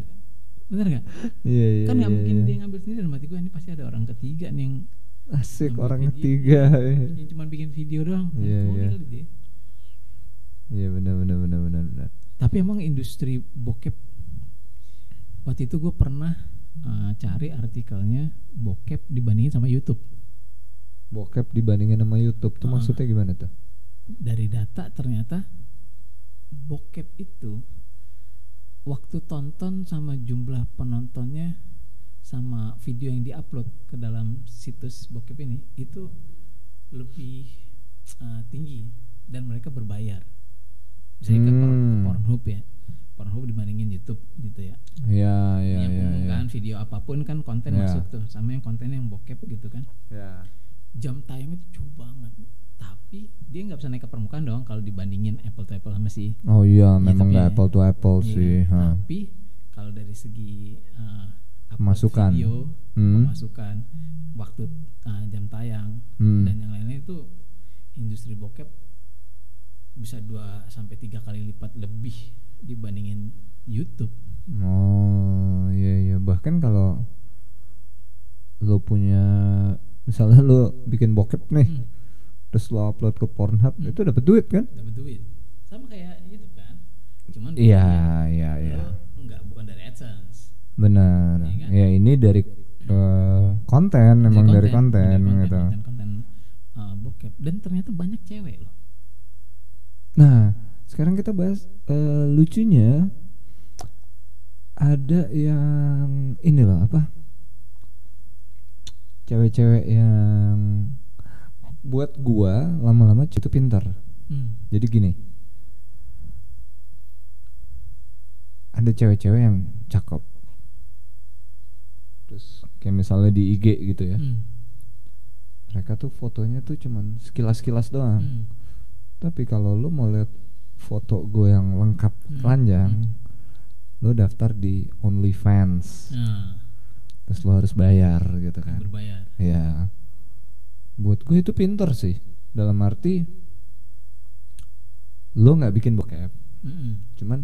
A: bener nggak
B: Iya, iya.
A: kan nggak
B: iya,
A: mungkin
B: iya.
A: dia ngambil sendiri dalam hati gue ini pasti ada orang ketiga nih yang
B: Asik orang ketiga.
A: yang cuma bikin video doang
B: Iya,
A: Mungkin
B: iya. Iya benar benar benar benar benar.
A: tapi emang industri bokep waktu itu gue pernah uh, cari artikelnya bokep dibandingin sama YouTube
B: Bokep dibandingin sama YouTube tuh
A: Ah.
B: maksudnya gimana tuh?
A: dari data ternyata bokep itu waktu tonton sama jumlah penontonnya sama video yang diupload ke dalam situs bokep ini itu lebih uh, tinggi dan mereka berbayar misalnya ke, Porn- ke
B: Hmm.
A: Pornhub ya Pornhub dibandingin YouTube gitu ya
B: Iya iya iya.
A: kan video apa pun kan konten
B: Ya.
A: masuk tuh sama yang konten yang bokep gitu kan
B: Ya.
A: jam tayangnya tuh jauh banget tapi dia nggak bisa naik ke permukaan dong kalau dibandingin apple to apple sama si
B: Oh iya, memang
A: tapi
B: nggak
A: ya.
B: apple to apple
A: Iya,
B: sih. ha.
A: tapi kalau dari segi uh, upload
B: Pemasukan.
A: video
B: Hmm.
A: pemasukan waktu uh, jam tayang
B: Hmm.
A: dan yang lainnya itu industri bokep bisa dua sampai tiga kali lipat lebih dibandingin YouTube
B: Oh iya iya bahkan kalau lo punya misalnya lo bikin bokep nih
A: Hmm.
B: terus lo upload ke Pornhub
A: Hmm.
B: itu dapat duit kan?
A: dapat duit sama kayak YouTube kan cuman
B: Iya iya iya
A: lo nggak bukan dari AdSense
B: benar.
A: Iya kan?
B: Ya ini dari eh, konten memang dari konten,
A: dari
B: gitu.
A: konten konten uh, bokep dan ternyata banyak cewek
B: sekarang kita bahas eh, lucunya ada yang ini loh apa cewek-cewek yang buat gua lama-lama itu pintar
A: Hmm.
B: jadi gini ada cewek-cewek yang cakep terus kayak misalnya di IG gitu ya
A: Hmm.
B: mereka tuh fotonya tuh cuman sekilas-sekilas doang
A: Hmm.
B: Tapi kalau lu mau lihat foto gue yang lengkap
A: Hmm.
B: telanjang lu daftar di OnlyFans
A: Nah,
B: terus lu harus bayar gitu kan
A: berbayar.
B: ya buat gue itu pinter sih dalam arti lo nggak bikin bokep
A: Mm-mm.
B: cuman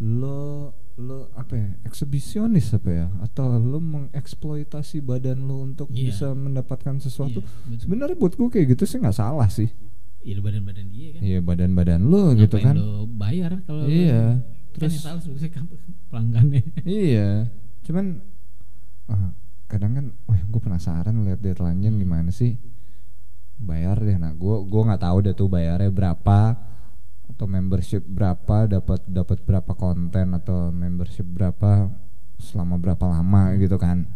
B: lo lo apa ya eksibisionis apa ya atau lo mengeksploitasi badan lo untuk
A: Iya.
B: bisa mendapatkan sesuatu
A: Iya, betul.
B: sebenarnya buat gue kayak gitu sih nggak salah sih
A: Iya badan-badan dia kan.
B: iya badan-badan lo gitu
A: Ngapain
B: kan.
A: lo bayar kalau
B: iya
A: terus
B: terus
A: kan salah sebenarnya pelanggannya.
B: iya cuman ah, kadang kan wah gue penasaran lihat dia telanjang gimana sih? Bayar deh nah gue gue nggak tahu deh tuh bayarnya berapa atau membership berapa dapat dapat berapa konten atau membership berapa selama berapa lama gitu kan.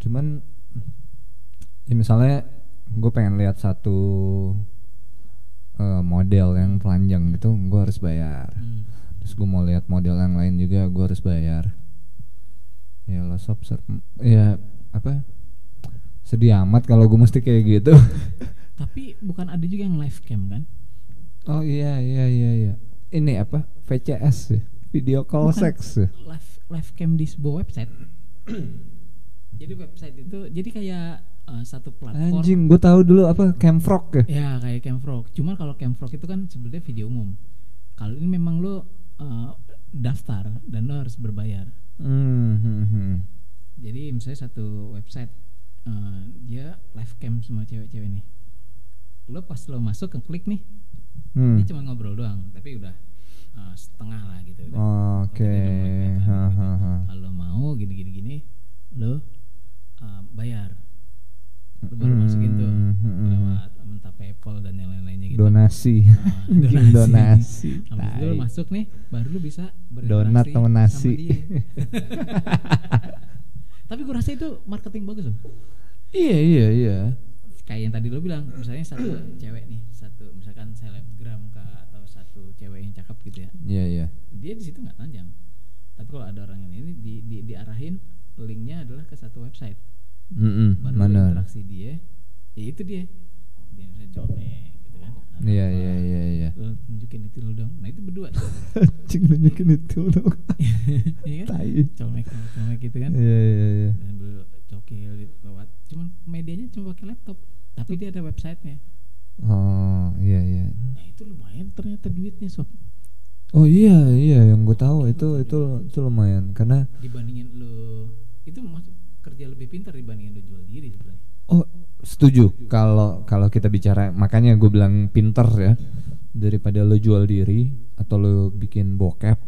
B: Cuman ya misalnya gue pengen lihat satu eh, model yang telanjang gitu gue harus bayar
A: Hmm.
B: terus gue mau lihat model yang lain juga gue harus bayar ya lo sob ya apa sedih amat kalau gue mesti kayak gitu
A: Tapi bukan ada juga yang live cam kan?
B: oh iya iya iya iya ini apa VCS ya video call
A: Bukan.
B: sex ya?
A: Live live cam di sebuah website. jadi website itu jadi kayak eh, satu platform.
B: anjing gue tahu dulu apa Camfrog ya
A: Ya kayak Camfrog. Cuman kalau Camfrog itu kan sebenarnya video umum. Kalau ini memang lo eh, daftar dan lo harus berbayar.
B: Hmm, hmm.
A: Jadi misalnya satu website eh, dia live cam semua cewek-cewek nih. Lo pas lo masuk ke klik nih,
B: Hmm.
A: ini cuma ngobrol doang, tapi udah eh, setengah lah gitu. udah.
B: Oke, ha,
A: gitu. Kalau mau gini-gini gini, lo eh, bayar. Lo baru masukin tuh
B: Hmm,
A: lewat entah PayPal dan yang lain-lainnya gitu.
B: donasi
A: Nah,
B: Anjing, donasi
A: Habis itu
B: Tai.
A: masuk nih, baru lo bisa
B: Donat
A: berinteraksi
B: sama nasi.
A: dia. Tapi gue rasa itu marketing bagus loh.
B: iya iya iya
A: Kayak yang tadi lo bilang, misalnya satu cewek nih, satu misalkan selebgram kah atau satu cewek yang cakep gitu ya,
B: iya iya
A: dia di situ nggak panjang. Tapi kalau ada orang yang ini di, di, diarahin linknya adalah ke satu website,
B: Mm-mm,
A: baru lo
B: benar.
A: interaksi dia, ya itu dia, dia misalnya colmek gitu kan.
B: iya iya iya iya.
A: Lo tunjukin itu lo dong, nah itu berdua,
B: anjing nunjukin itu dong.
A: Iya kan?
B: tai.
A: Colmek colmek gitu kan.
B: iya iya iya.
A: Sambil cokil gitu, lewat. Cuman medianya cuma pakai laptop tapi dia ada websitenya.
B: Oh iya iya.
A: Nah itu lumayan ternyata duitnya sob.
B: Oh iya iya yang gue tahu itu itu itu lumayan. Karena
A: dibandingin lo itu masuk kerja lebih pintar dibandingin lo jual diri sebenarnya.
B: Oh setuju. Kalau kalau kita bicara makanya gue bilang pinter ya. Daripada lo jual diri atau lo bikin bokep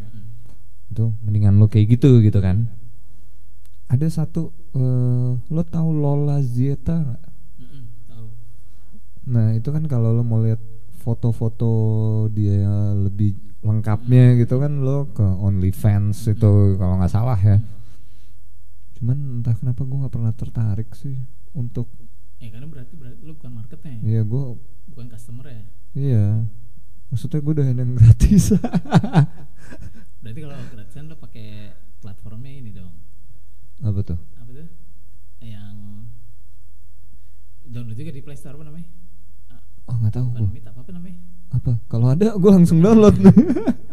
B: itu mendingan lo kayak gitu gitu kan. Ada satu eh, lo tahu Lola
A: Mm-mm, tahu.
B: Nah itu kan kalau lo mau lihat foto-foto dia lebih lengkapnya gitu kan lo ke OnlyFans itu kalau nggak salah ya. Cuman entah kenapa gue nggak pernah tertarik sih untuk
A: ya karena berarti berarti lo bukan marketnya
B: ya gue
A: bukan customer ya
B: iya maksudnya gue udah yang gratis.
A: berarti kalau gratisan lo pakai platformnya ini dong
B: Apa tuh?
A: apa tuh yang download juga di Play Store apa namanya
B: Oh nggak tahu gue.
A: Apa namanya
B: Apa? Kalau ada gue langsung download.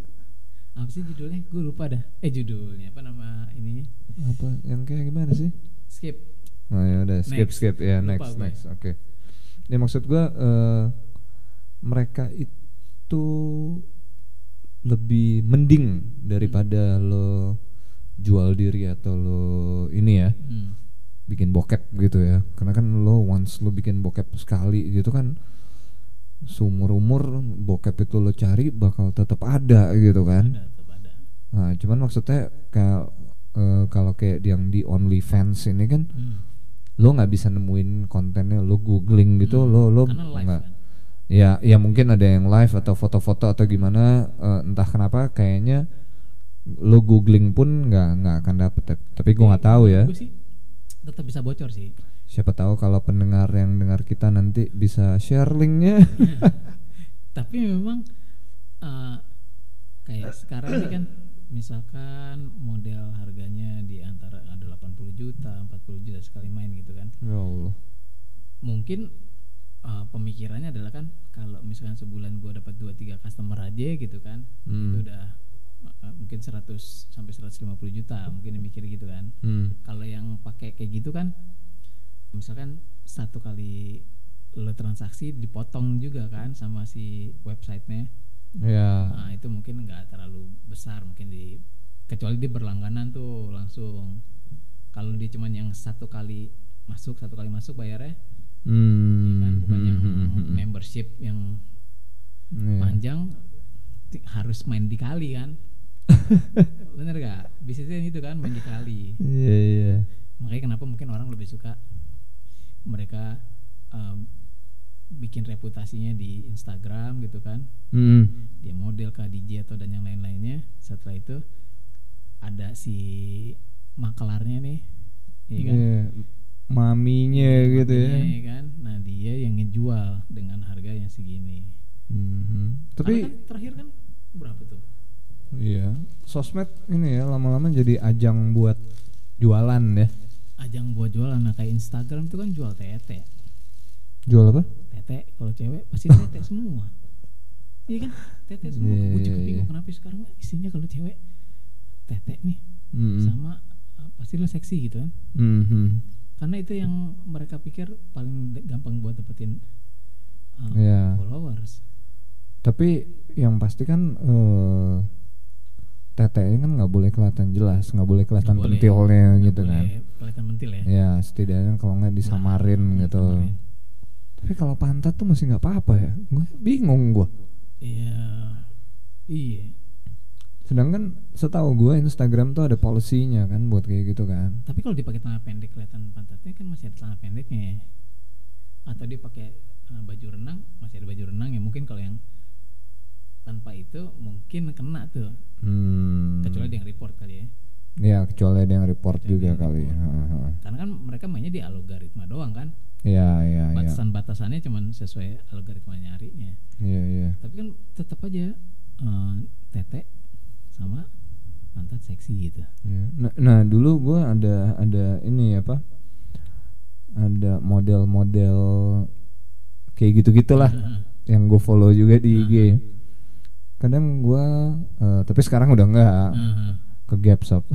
A: apa sih judulnya gue lupa dah eh judulnya apa nama ininya
B: apa? Yang kayak gimana sih?
A: skip
B: Oh ya udah skip
A: Next.
B: skip ya
A: Lupa
B: next
A: gue.
B: next oke. Ya maksud gua eh, mereka itu lebih mending daripada lo jual diri atau lo ini ya
A: Hmm.
B: bikin bokep gitu ya karena kan lo once lo bikin bokep sekali gitu kan seumur umur bokep itu lo cari bakal tetap ada gitu kan
A: ada tetap ada
B: nah cuman maksudnya kayak eh, kalau kayak yang di OnlyFans ini kan
A: Hmm.
B: lo nggak bisa nemuin kontennya lo googling gitu lo lo
A: live
B: nggak
A: kan.
B: Ya, ya mungkin ada yang live atau foto-foto atau gimana eh, entah kenapa kayaknya lo googling pun nggak nggak akan dapet tapi gue nggak tahu ya
A: Gue sih tetap bisa bocor sih.
B: Siapa tahu kalau pendengar yang dengar kita nanti bisa share linknya
A: Tapi memang eh, kayak sekarang ini kan misalkan model harganya di antara ada 80 juta, 40 juta sekali main gitu kan.
B: ya Allah
A: Mungkin eh, pemikirannya adalah kan kalau misalkan sebulan gua dapat 2 3 customer aja gitu kan.
B: Hmm.
A: Itu udah eh, mungkin 100 sampai 150 juta, mungkin mikir gitu kan.
B: hmm.
A: Kalau yang pakai kayak gitu kan misalkan satu kali lo transaksi dipotong juga kan sama si websitenya.
B: Ya
A: nah itu mungkin nggak terlalu besar mungkin di kecuali dia berlangganan tuh langsung. Kalau dia cuman yang satu kali masuk satu kali masuk bayarnya
B: hmm.
A: ya kan bukan
B: hmm,
A: yang
B: hmm, hmm, hmm.
A: membership yang
B: Iya.
A: panjang harus main dikali kan. Bener gak bisnisnya itu kan main dikali
B: iya iya.
A: Makanya kenapa mungkin orang lebih suka mereka um, bikin reputasinya di Instagram gitu kan.
B: Hmm.
A: dia model ke DJ atau dan yang lain-lainnya. Setelah itu ada si makelarnya nih iya kan?
B: Iya. maminya gitu ya.
A: Makanya, iya kan? Nah dia yang ngejual dengan harga yang segini.
B: Mhm.
A: Karena
B: tapi
A: kan terakhir kan berapa tuh?
B: Iya. Sosmed ini ya lama-lama jadi ajang buat jualan ya
A: ajang buat jualan. Nah kayak Instagram itu kan jual tete.
B: Jual apa?
A: Tete kalau cewek pasti tete semua. Iya kan? Tete semua.
B: Iya,
A: gue juga
B: iya,
A: bingung
B: iya.
A: kenapa sekarang isinya kalau cewek tete nih.
B: Mhm.
A: sama uh, pasti lo seksi gitu kan.
B: Mhm.
A: karena itu yang mereka pikir paling gampang buat dapetin uh,
B: Iya.
A: followers.
B: Tapi yang pasti kan eh tetenya kan nggak boleh kelihatan jelas, nggak boleh kelihatan
A: boleh.
B: pentilnya
A: Nggak
B: gitu kan.
A: boleh kelihatan mentil ya
B: Ya setidaknya kalau nggak disamarin
A: Nah,
B: gitu.
A: disamarin.
B: Tapi kalau pantat tuh masih nggak apa-apa ya. Gue bingung gue.
A: iya iya
B: Sedangkan setahu gue Instagram tuh ada polisinya kan buat kayak gitu kan.
A: tapi kalau dipakai celana pendek kelihatan pantatnya kan masih ada celana pendeknya ya. atau dia pakai uh, baju renang masih ada baju renang ya mungkin kalau yang tanpa itu mungkin kena tuh
B: Hmm.
A: kecuali dia yang report kali ya
B: Ya kecuali yang report
A: Kecuali
B: juga
A: yang
B: kali.
A: report.
B: Heeh.
A: karena kan mereka mainnya di algoritma doang kan
B: Iya iya iya.
A: batasan-batasannya cuman sesuai algoritma nyarinya
B: Iya iya.
A: tapi kan tetap aja eh, tete sama pantat seksi gitu
B: Iya. Nah, nah dulu gue ada ada ini apa? Ada model-model kayak gitu gitulah yang gue follow juga di IG. Kadang gue, tapi sekarang udah enggak
A: Heeh.
B: ke Gapshop.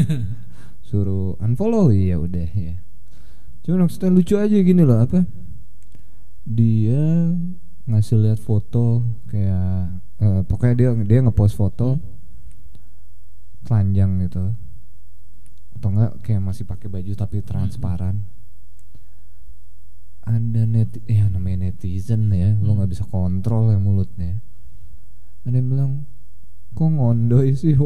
B: Suruh unfollow ya udah ya. Cuma maksudnya lucu aja gini loh apa? Dia ngasih lihat foto kayak eh, pokoknya dia dia ngepost foto telanjang gitu atau enggak kayak masih pakai baju tapi transparan ada net ya namanya netizen ya lo nggak bisa kontrol ya mulutnya ada yang bilang kok ngondoy sih?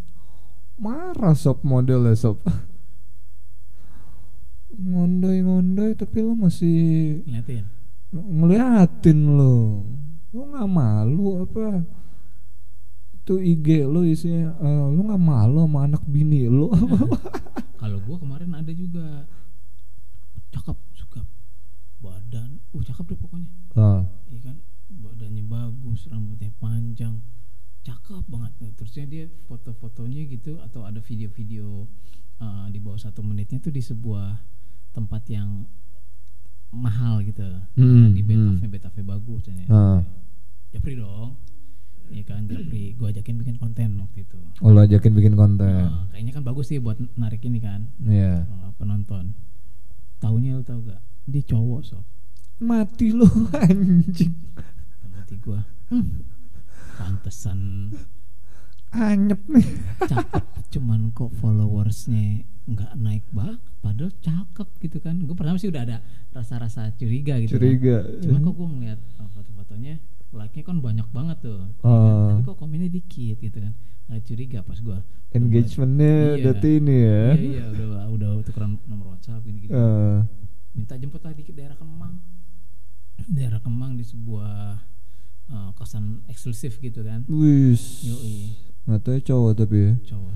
B: Marah sob modelnya sob. Ngondoy ngondoy tapi lo masih
A: ngeliatin?
B: Ngeliatin lo lo nggak malu apa? Itu IG lo isinya eh, lo nggak malu sama anak bini lo
A: kalau gua kemarin ada juga. Cakep suka badan uh cakep deh pokoknya. Badannya bagus rambutnya panjang. Cakep banget. Nah, terusnya dia foto-fotonya gitu atau ada video-video uh, di bawah satu menitnya tuh di sebuah tempat yang mahal gitu.
B: Hmm,
A: di
B: hmm.
A: Betafnya Betafnya bagus ini
B: Ah.
A: Japri dong. Iya kan Japri. Gua ajakin bikin konten waktu itu.
B: Oh lo ajakin bikin konten?
A: Nah, kayaknya kan bagus sih buat narik ini kan.
B: Iya.
A: Uh, penonton. Tahunya lu tau gak? Dia cowok sob.
B: Mati lo anjing
A: mati gua. Hmm, pantesan.
B: Anyep nih.
A: Cakep cuman kok followersnya nggak naik banget padahal cakep gitu kan. Gue pertama sih udah ada rasa-rasa curiga gitu
B: Curiga.
A: kan. cuma kok gue ngeliat oh, foto-fotonya like-nya kan banyak banget tuh.
B: Oh.
A: tapi kok komennya dikit gitu kan. Nah, curiga pas gue
B: engagementnya
A: Iya.
B: ini ya.
A: Iya iya udah udah tukeran nomor WhatsApp gini gitu
B: Eh,
A: minta jemput lah dikit daerah Kemang. Daerah Kemang di sebuah eh, kosan eksklusif gitu kan
B: Wis. Nggak tahu ya cowok tapi ya.
A: cowok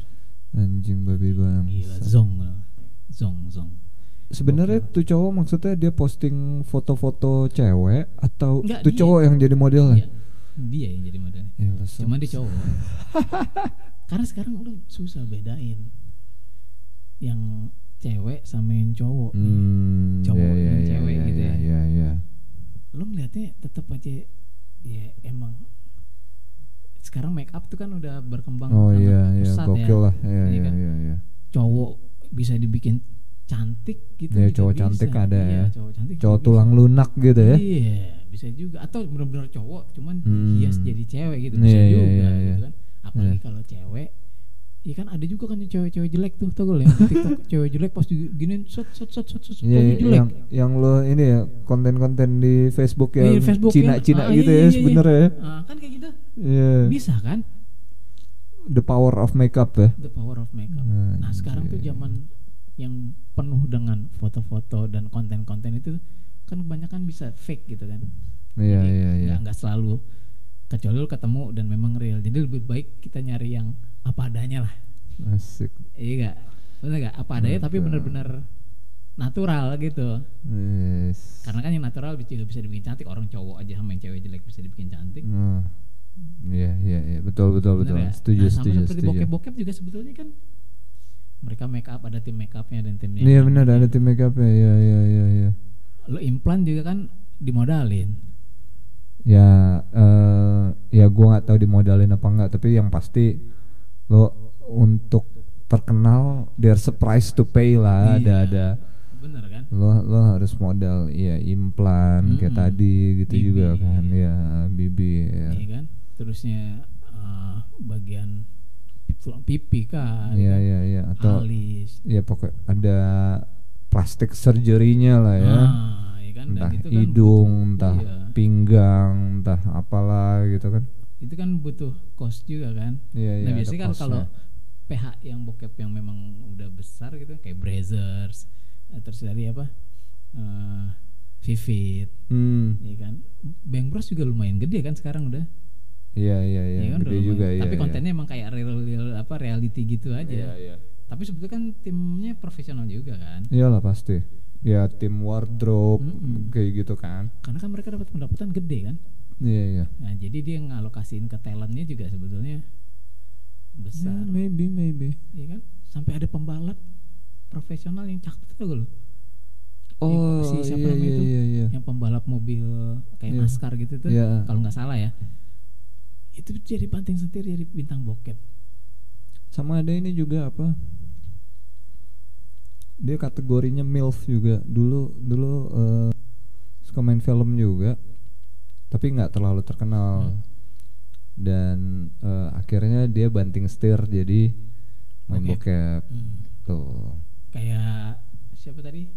B: Anjing babi bang.
A: gila zong zong zong
B: Sebenarnya tuh cowok maksudnya dia posting foto-foto cewek atau
A: Nggak,
B: tuh
A: dia.
B: cowok yang jadi modelnya?
A: Iya, dia yang jadi modelnya
B: Ya,
A: cuma dia cowok karena sekarang lu susah bedain yang cewek sama yang cowok
B: Hmm,
A: Cowok
B: ya, ya,
A: dan
B: ya,
A: cewek
B: ya,
A: gitu
B: ya,
A: ya.
B: ya, ya.
A: lu ngeliatnya tetap aja ya emang sekarang make up tuh kan udah berkembang
B: Oh
A: sangat
B: iya, iya,
A: pesat
B: gokil lah. Iya,
A: Iya
B: iya,
A: kan?
B: iya, iya.
A: cowok bisa dibikin cantik gitu
B: Ya, cowok
A: bisa.
B: cantik ada
A: Iya,
B: ya.
A: cowok cantik
B: Cowok tulang lunak gitu
A: bisa.
B: ya.
A: iya bisa juga atau benar-benar cowok cuman
B: Hmm.
A: hias jadi cewek gitu bisa
B: Iya, iya,
A: juga
B: iya,
A: gitu
B: iya.
A: kan apalagi
B: Iya.
A: kalau cewek Iya kan ada juga kan yang cewek-cewek jelek tuh tau lo yang di TikTok cewek jelek pas gini set set set set set
B: Iya,
A: jadi jelek
B: yang yang lo ini ya konten-konten di Facebook yang
A: Iya, Facebook ya.
B: Cina-Cina
A: Ah,
B: gitu
A: iya,
B: ya
A: iya, iya.
B: sebenarnya ya.
A: Ah, kan kayak gitu
B: Iya.
A: bisa kan
B: The power of makeup ya.
A: the power of makeup.
B: Anjir.
A: Nah sekarang tuh zaman yang penuh dengan foto-foto dan konten-konten itu kan kebanyakan bisa fake gitu kan.
B: Iya, iya, iya.
A: nggak- nggak selalu kecuali lu ketemu dan memang real. Jadi lebih baik kita nyari yang apa adanya lah.
B: Asik.
A: Iya gak? Bener gak? Apa adanya tapi
B: Betul.
A: bener-bener natural gitu.
B: Yes.
A: Karena kan yang natural juga bisa dibikin cantik. Orang cowok aja sama yang cewek jelek bisa dibikin cantik.
B: Nah, Iya, iya, iya, betul, betul, betul.
A: Bener?
B: Setuju,
A: nah, sama
B: setuju,
A: seperti
B: setuju.
A: bokep-bokep juga sebetulnya kan mereka make up ada tim make upnya dan timnya.
B: Iya benar ada tim makeup ya, iya, iya, iya, iya.
A: Lo implan juga kan dimodalin.
B: Ya, eh, ya gua nggak tahu dimodalin apa enggak, tapi yang pasti lo untuk terkenal, they're surprised to pay lah, ada,
A: Iya.
B: ada.
A: Bener kan?
B: Lo lo harus modal, iya implan kayak
A: Mm-mm.
B: tadi gitu
A: Bibi.
B: juga kan, ya bibi. Ya.
A: Iya kan? Terusnya eh, bagian tulang pipi kan.
B: Iya,
A: kan?
B: iya, iya. Atau
A: alis.
B: ya pokoknya ada plastik surgery-nya lah ya.
A: Ah, iya kan? Dan
B: entah
A: itu kan
B: hidung,
A: butuh-
B: entah
A: iya.
B: pinggang, entah apalah gitu kan.
A: Itu kan butuh cost juga kan.
B: Iya, iya.
A: nah
B: ada
A: biasanya kan kalau PH yang bokep yang memang udah besar gitu kayak Brazzers eh, terus tadi apa? eh Vivid,
B: Hmm,
A: ya kan. Bang Bros juga lumayan gede kan sekarang udah.
B: iya iya iya,
A: Iya kan
B: gede juga iya.
A: Tapi
B: iya.
A: kontennya emang kayak real, real apa reality gitu aja.
B: Iya iya.
A: Tapi sebetulnya kan timnya profesional juga kan.
B: Iyalah pasti. Ya tim wardrobe
A: Mm-mm.
B: kayak gitu kan.
A: Karena kan mereka dapat pendapatan gede kan.
B: Iya iya.
A: Nah, jadi dia ngalokasiin ke talentnya juga sebetulnya
B: Ya,
A: besar.
B: maybe maybe.
A: Iya kan? Sampai ada pembalap profesional yang cakep tuh lo.
B: Oh
A: si siapa
B: iya
A: namanya
B: iya
A: itu?
B: iya iya.
A: Yang pembalap mobil kayak
B: Iya.
A: NASCAR gitu tuh.
B: Iya.
A: Kalau nggak salah ya. Itu jadi banting setir jadi bintang bokep.
B: Sama ada ini juga apa? Dia kategorinya MILF juga. Dulu dulu eh, suka main film juga. Tapi nggak terlalu terkenal.
A: Hmm.
B: Dan eh, akhirnya dia banting setir jadi main
A: Bokep.
B: bokep.
A: Hmm.
B: Tuh.
A: Kayak siapa tadi?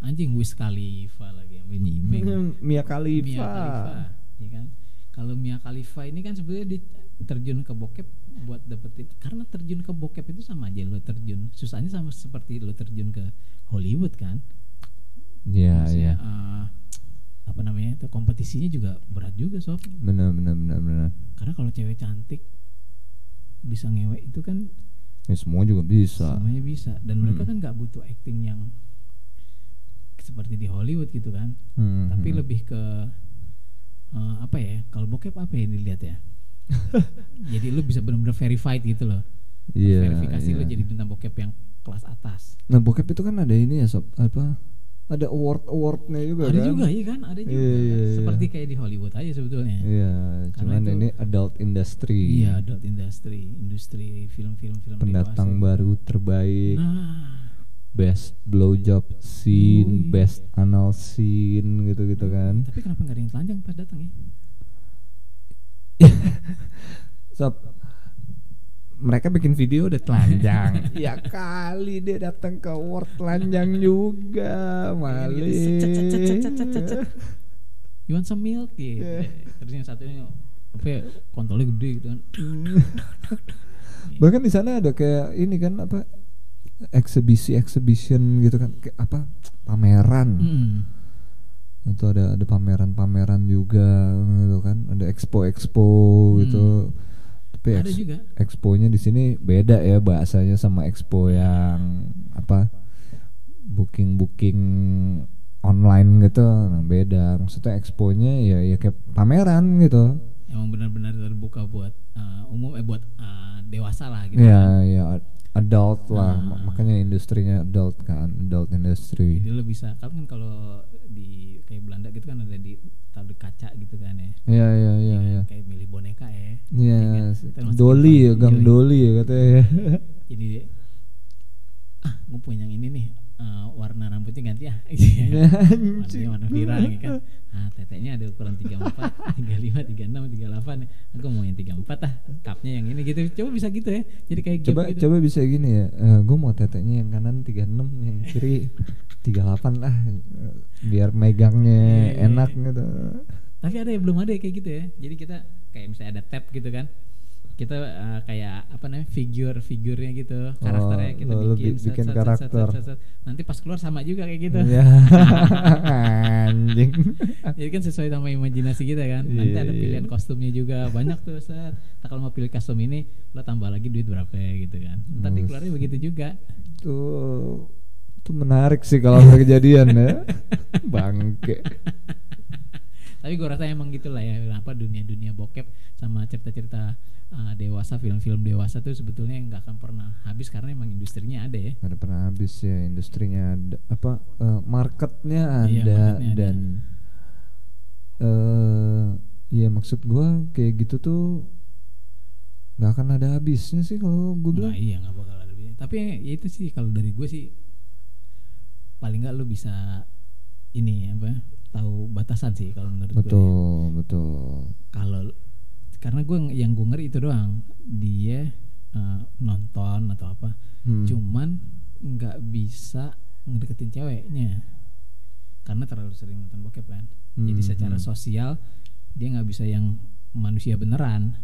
A: Anjing Wiz Khalifa lagi yang Meng.
B: Mia Khalifa.
A: Mia Khalifa, ya kan? Kalau Mia Khalifa ini kan sebenarnya dia terjun ke bokep buat dapetin karena terjun ke bokep itu sama aja lo terjun susahnya sama seperti lo terjun ke Hollywood kan
B: Iya
A: Maksudnya,
B: iya.
A: eh, apa namanya itu kompetisinya juga berat juga sob
B: Benar benar benar benar.
A: karena kalau cewek cantik bisa ngewek itu kan
B: Ya semua juga bisa.
A: semuanya bisa dan mereka
B: Hmm.
A: kan nggak butuh acting yang seperti di Hollywood gitu kan
B: Hmm,
A: tapi
B: hmm.
A: lebih ke eh, apa ya kalau bokep apa ya dilihat ya jadi lu bisa benar-benar verified gitu loh
B: Iya.
A: verifikasi lu
B: iya.
A: jadi bintang bokep yang kelas atas
B: Nah bokep itu kan ada ini ya sob apa? Ada award awardnya juga
A: ada
B: kan?
A: juga iya kan ada juga
B: Iya,
A: kan?
B: iya, iya.
A: seperti kayak di Hollywood aja sebetulnya
B: Iya,
A: Karena
B: cuman
A: itu-
B: ini adult industry.
A: iya adult industry industri film-film film
B: Pendatang
A: dewasa.
B: baru terbaik,
A: nah
B: best blowjob scene,
A: Yoi.
B: best anal scene gitu-gitu kan.
A: tapi kenapa nggak ada yang telanjang pas datang ya
B: mereka bikin video udah telanjang. Ya kali dia datang ke World telanjang juga
A: iya, iya,
B: maling.
A: Iya, you want some milk? Gitu. Terus yang satu ini apa ya, kontolnya gede gitu kan.
B: Bahkan di sana ada kayak ini kan apa eksibisi exhibition gitu kan. Kayak apa pameran.
A: Mm.
B: itu ada ada pameran pameran juga gitu kan. Ada expo expo gitu mm
A: tapi. Ada juga.
B: exponya di sini beda ya bahasanya sama expo yang apa booking booking online gitu nah beda maksudnya exponya ya ya kayak pameran gitu
A: Emang benar-benar terbuka buat uh, umum eh buat uh, dewasa lah gitu.
B: ya ya adult lah
A: Ah.
B: Ma- makanya industrinya adult kan adult industry
A: Jadi lo bisa kan kan kalau di kayak Belanda gitu kan ada di taruh di kaca gitu kan ya.
B: ya ya ya ya
A: Kayak milih boneka ya.
B: Iya,
A: Kita masukin
B: Doli ya. Gang
A: Yoi.
B: Doli ya katanya ya.
A: Jadi ah gue punya yang ini nih uh, warna rambutnya ganti ya.
B: Anjing.
A: Warnanya warna viral gitu kan. Ah teteknya ada ukuran 34, 35, 36, 38. Aku mau yang 34 ah. Cupnya yang ini gitu. Coba bisa gitu ya. Jadi kayak
B: Coba
A: gitu.
B: coba bisa gini ya. gue mau teteknya yang kanan 36, yang kiri 38 lah. Eh, Biar megangnya
A: Iya, iya,
B: enak
A: iya.
B: gitu.
A: Tapi ada ya belum ada ya kayak gitu ya. Jadi kita kayak misalnya ada tab gitu kan. Kita uh, kayak apa namanya figur-figurnya gitu, karakternya kita
B: lo- lo
A: bikin,
B: bi-
A: set,
B: bikin
A: set, set,
B: karakter.
A: set, set, set. Nanti pas keluar sama juga kayak gitu.
B: Iya. Anjing.
A: Jadi kan sesuai sama imajinasi kita kan. Nanti
B: Iya,
A: ada
B: iya.
A: pilihan kostumnya juga banyak tuh set. Nah, kalau mau pilih kostum ini lo tambah lagi duit berapa ya gitu kan. Ntar
B: Bus.
A: dikeluarin begitu juga.
B: Tuh tuh menarik sih kalau kejadian ya. Bangke.
A: Tapi gue rasa emang gitulah ya kenapa dunia-dunia bokep sama cerita-cerita uh, dewasa, film-film dewasa tuh sebetulnya nggak akan pernah habis karena emang industrinya ada ya.
B: Gak ada pernah habis ya industrinya ada apa eh, marketnya
A: Iya,
B: ada
A: marketnya ada.
B: dan eh ya maksud gua kayak gitu tuh nggak akan ada habisnya sih kalau gue bilang
A: Nah, iya nggak bakal ada bedanya. Tapi ya itu sih kalau dari gue sih paling nggak lu bisa ini apa tahu batasan sih kalau menurut gue.
B: betul betul
A: Kalau karena gue yang gue ngeri itu doang dia uh, nonton atau apa,
B: Hmm.
A: cuman nggak bisa ngedeketin ceweknya karena terlalu sering nonton bokep kan. Jadi
B: Hmm,
A: secara
B: hmm.
A: sosial dia nggak bisa yang manusia beneran.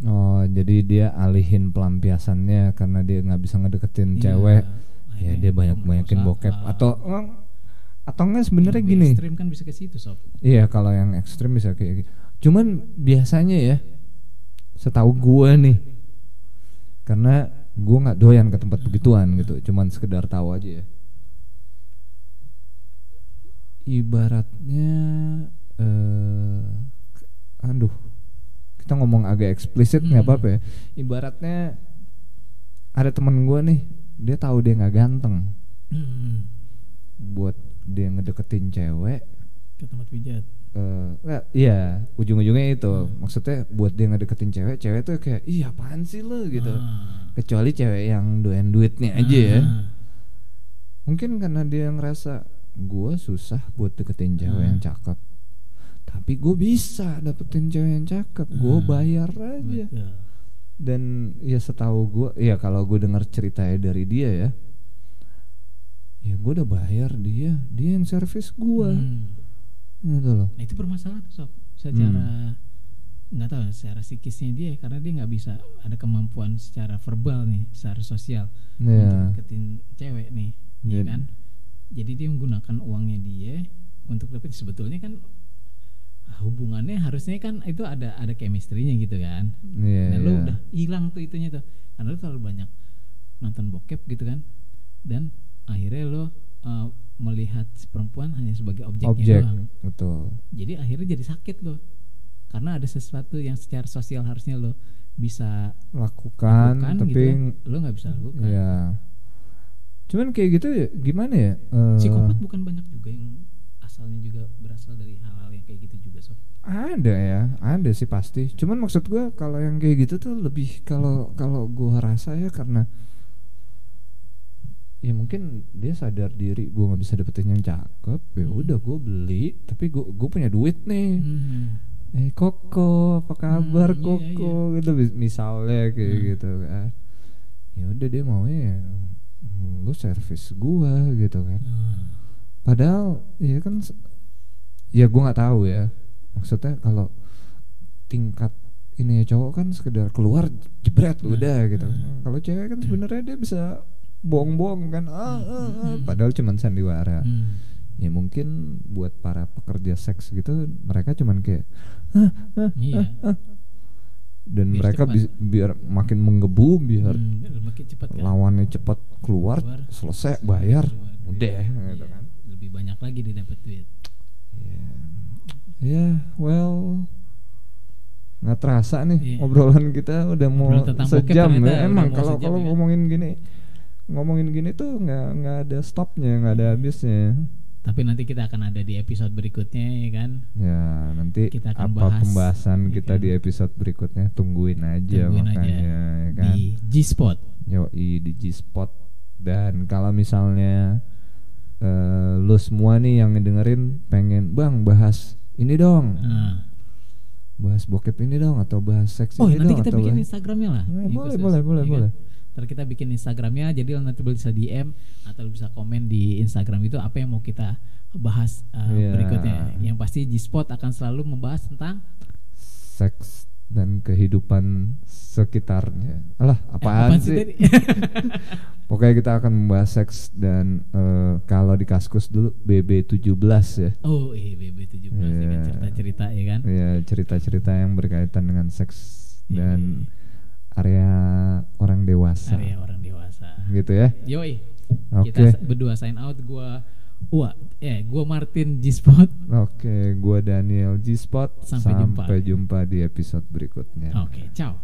B: oh jadi dia alihin pelampiasannya karena dia nggak bisa ngedeketin
A: Iya,
B: cewek ya dia banyak banyakin bokep atau atau enggak sebenarnya gini
A: ekstrim kan bisa ke situ sob.
B: Iya kalau yang ekstrim bisa kayak gitu. Cuman biasanya ya, setahu gua nih, karena gua nggak doyan ke tempat begituan gitu. Cuman sekedar tahu aja ya. Ibaratnya, eh, aduh, kita ngomong agak eksplisit nggak
A: Hmm.
B: apa-apa ya. Ibaratnya ada temen gua nih, dia tahu dia nggak ganteng,
A: Hmm.
B: buat dia ngedeketin cewek
A: ke tempat pijat.
B: eh nggak, iya ujung-ujungnya itu maksudnya buat dia ngedeketin cewek cewek tuh kayak ih apaan sih lo gitu
A: Ah.
B: kecuali cewek yang doyan duitnya aja ya
A: Ah.
B: mungkin karena dia ngerasa gue susah buat deketin cewek yang cakep tapi gue bisa dapetin cewek yang cakep gue
A: Hmm.
B: bayar aja
A: Betul.
B: dan ya setahu gue ya kalau gue dengar ceritanya dari dia ya ya gue udah bayar dia dia yang servis gue
A: Hmm.
B: gitu loh
A: Nah itu bermasalah tuh sob. Secara nggak tahu ya, secara psikisnya dia karena dia nggak bisa ada kemampuan secara verbal nih, secara sosial untuk
B: Iya.
A: deketin cewek nih, ya
B: Jadi-
A: kan? Jadi dia menggunakan uangnya dia untuk dapetin sebetulnya kan hubungannya harusnya kan itu ada ada chemistry-nya gitu kan.
B: Iya,
A: Nah, lu
B: iya.
A: udah hilang tuh itunya tuh. Karena lu terlalu banyak nonton bokep gitu kan. Dan akhirnya lo uh, melihat si perempuan hanya sebagai objeknya
B: objek
A: doang.
B: betul
A: Jadi akhirnya jadi sakit lo. Karena ada sesuatu yang secara sosial harusnya lo bisa
B: lakukan,
A: lakukan
B: tapi
A: gitu, lo nggak bisa lakukan.
B: ya cuman kayak gitu ya gimana ya eh,
A: Psikopat bukan banyak juga yang asalnya juga berasal dari hal-hal yang kayak gitu juga sob.
B: ada ya ada sih pasti cuman maksud gua kalau yang kayak gitu tuh lebih kalau kalau gua rasa ya karena ya mungkin dia sadar diri gua nggak bisa dapetin yang cakep ya
A: Hmm.
B: udah gua beli tapi gua gua punya duit nih
A: Hmm.
B: eh koko apa kabar
A: Hmm, iya,
B: koko gitu mis- misalnya kayak
A: Hmm.
B: gitu kan ya udah dia maunya ya, lu servis gua gitu kan
A: Ah.
B: padahal ya kan ya gua nggak tahu ya maksudnya kalau tingkat ini ya cowok kan sekedar keluar jebret
A: Hmm.
B: udah gitu kalau cewek kan sebenarnya dia bisa bohong-bohong kan ah, ah, ah, padahal cuman sandiwara
A: Hmm.
B: ya mungkin buat para pekerja seks gitu mereka cuman kayak "Hah, hah,
A: Iya.
B: hah." dan
A: Biar
B: mereka bi- biar makin menggebu biar
A: Hmm, makin cepat kan.
B: lawannya cepat keluar,
A: Keluar.
B: selesai bayar
A: Keluar.
B: udah
A: Iya,
B: gitu kan
A: Lebih banyak lagi dia dapat duit.
B: ya ya well nggak terasa nih
A: Iya.
B: obrolan kita udah mau sejam ya emang kalau kalau
A: ya.
B: ngomongin gini ngomongin gini tuh nggak nggak ada stopnya nggak ada habisnya
A: Tapi nanti kita akan ada di episode berikutnya ya kan.
B: ya nanti
A: Kita akan
B: apa
A: bahas,
B: pembahasan
A: ya
B: kita
A: kan.
B: di episode berikutnya tungguin aja
A: Tungguin aja
B: makanya ya kan
A: di G-Spot.
B: Yoi di G-Spot dan kalau misalnya eh, lu semua nih yang ngedengerin pengen bang bahas ini dong
A: Nah.
B: bahas bokep ini dong atau bahas seks
A: Oh,
B: ini
A: nanti
B: dong
A: kita
B: atau
A: bikin
B: bahas-
A: Instagramnya lah. Iya,
B: boleh, boleh, boleh,
A: kan?
B: boleh.
A: Ntar kita bikin Instagramnya, jadi lo nanti bisa DM atau lo bisa komen di Instagram itu apa yang mau kita bahas uh,
B: Iya.
A: berikutnya. Yang pasti G-Spot akan selalu membahas tentang
B: seks dan kehidupan sekitarnya alah
A: Eh,
B: apaan sih
A: tadi?
B: pokoknya kita akan membahas seks dan eh, kalau di kaskus dulu BB17 ya
A: oh, iya BB17 dengan
B: Iya.
A: cerita-cerita ya kan.
B: ya cerita-cerita yang berkaitan dengan seks
A: Iya.
B: dan area orang dewasa
A: Area orang dewasa.
B: gitu ya
A: Yoi.
B: Oke.
A: Kita sa- berdua sign out gua Wah, eh gua Martin G-Spot.
B: Oke, gua Daniel G Spot.
A: Sampai jumpa.
B: Sampai jumpa di episode berikutnya.
A: Oke, ciao.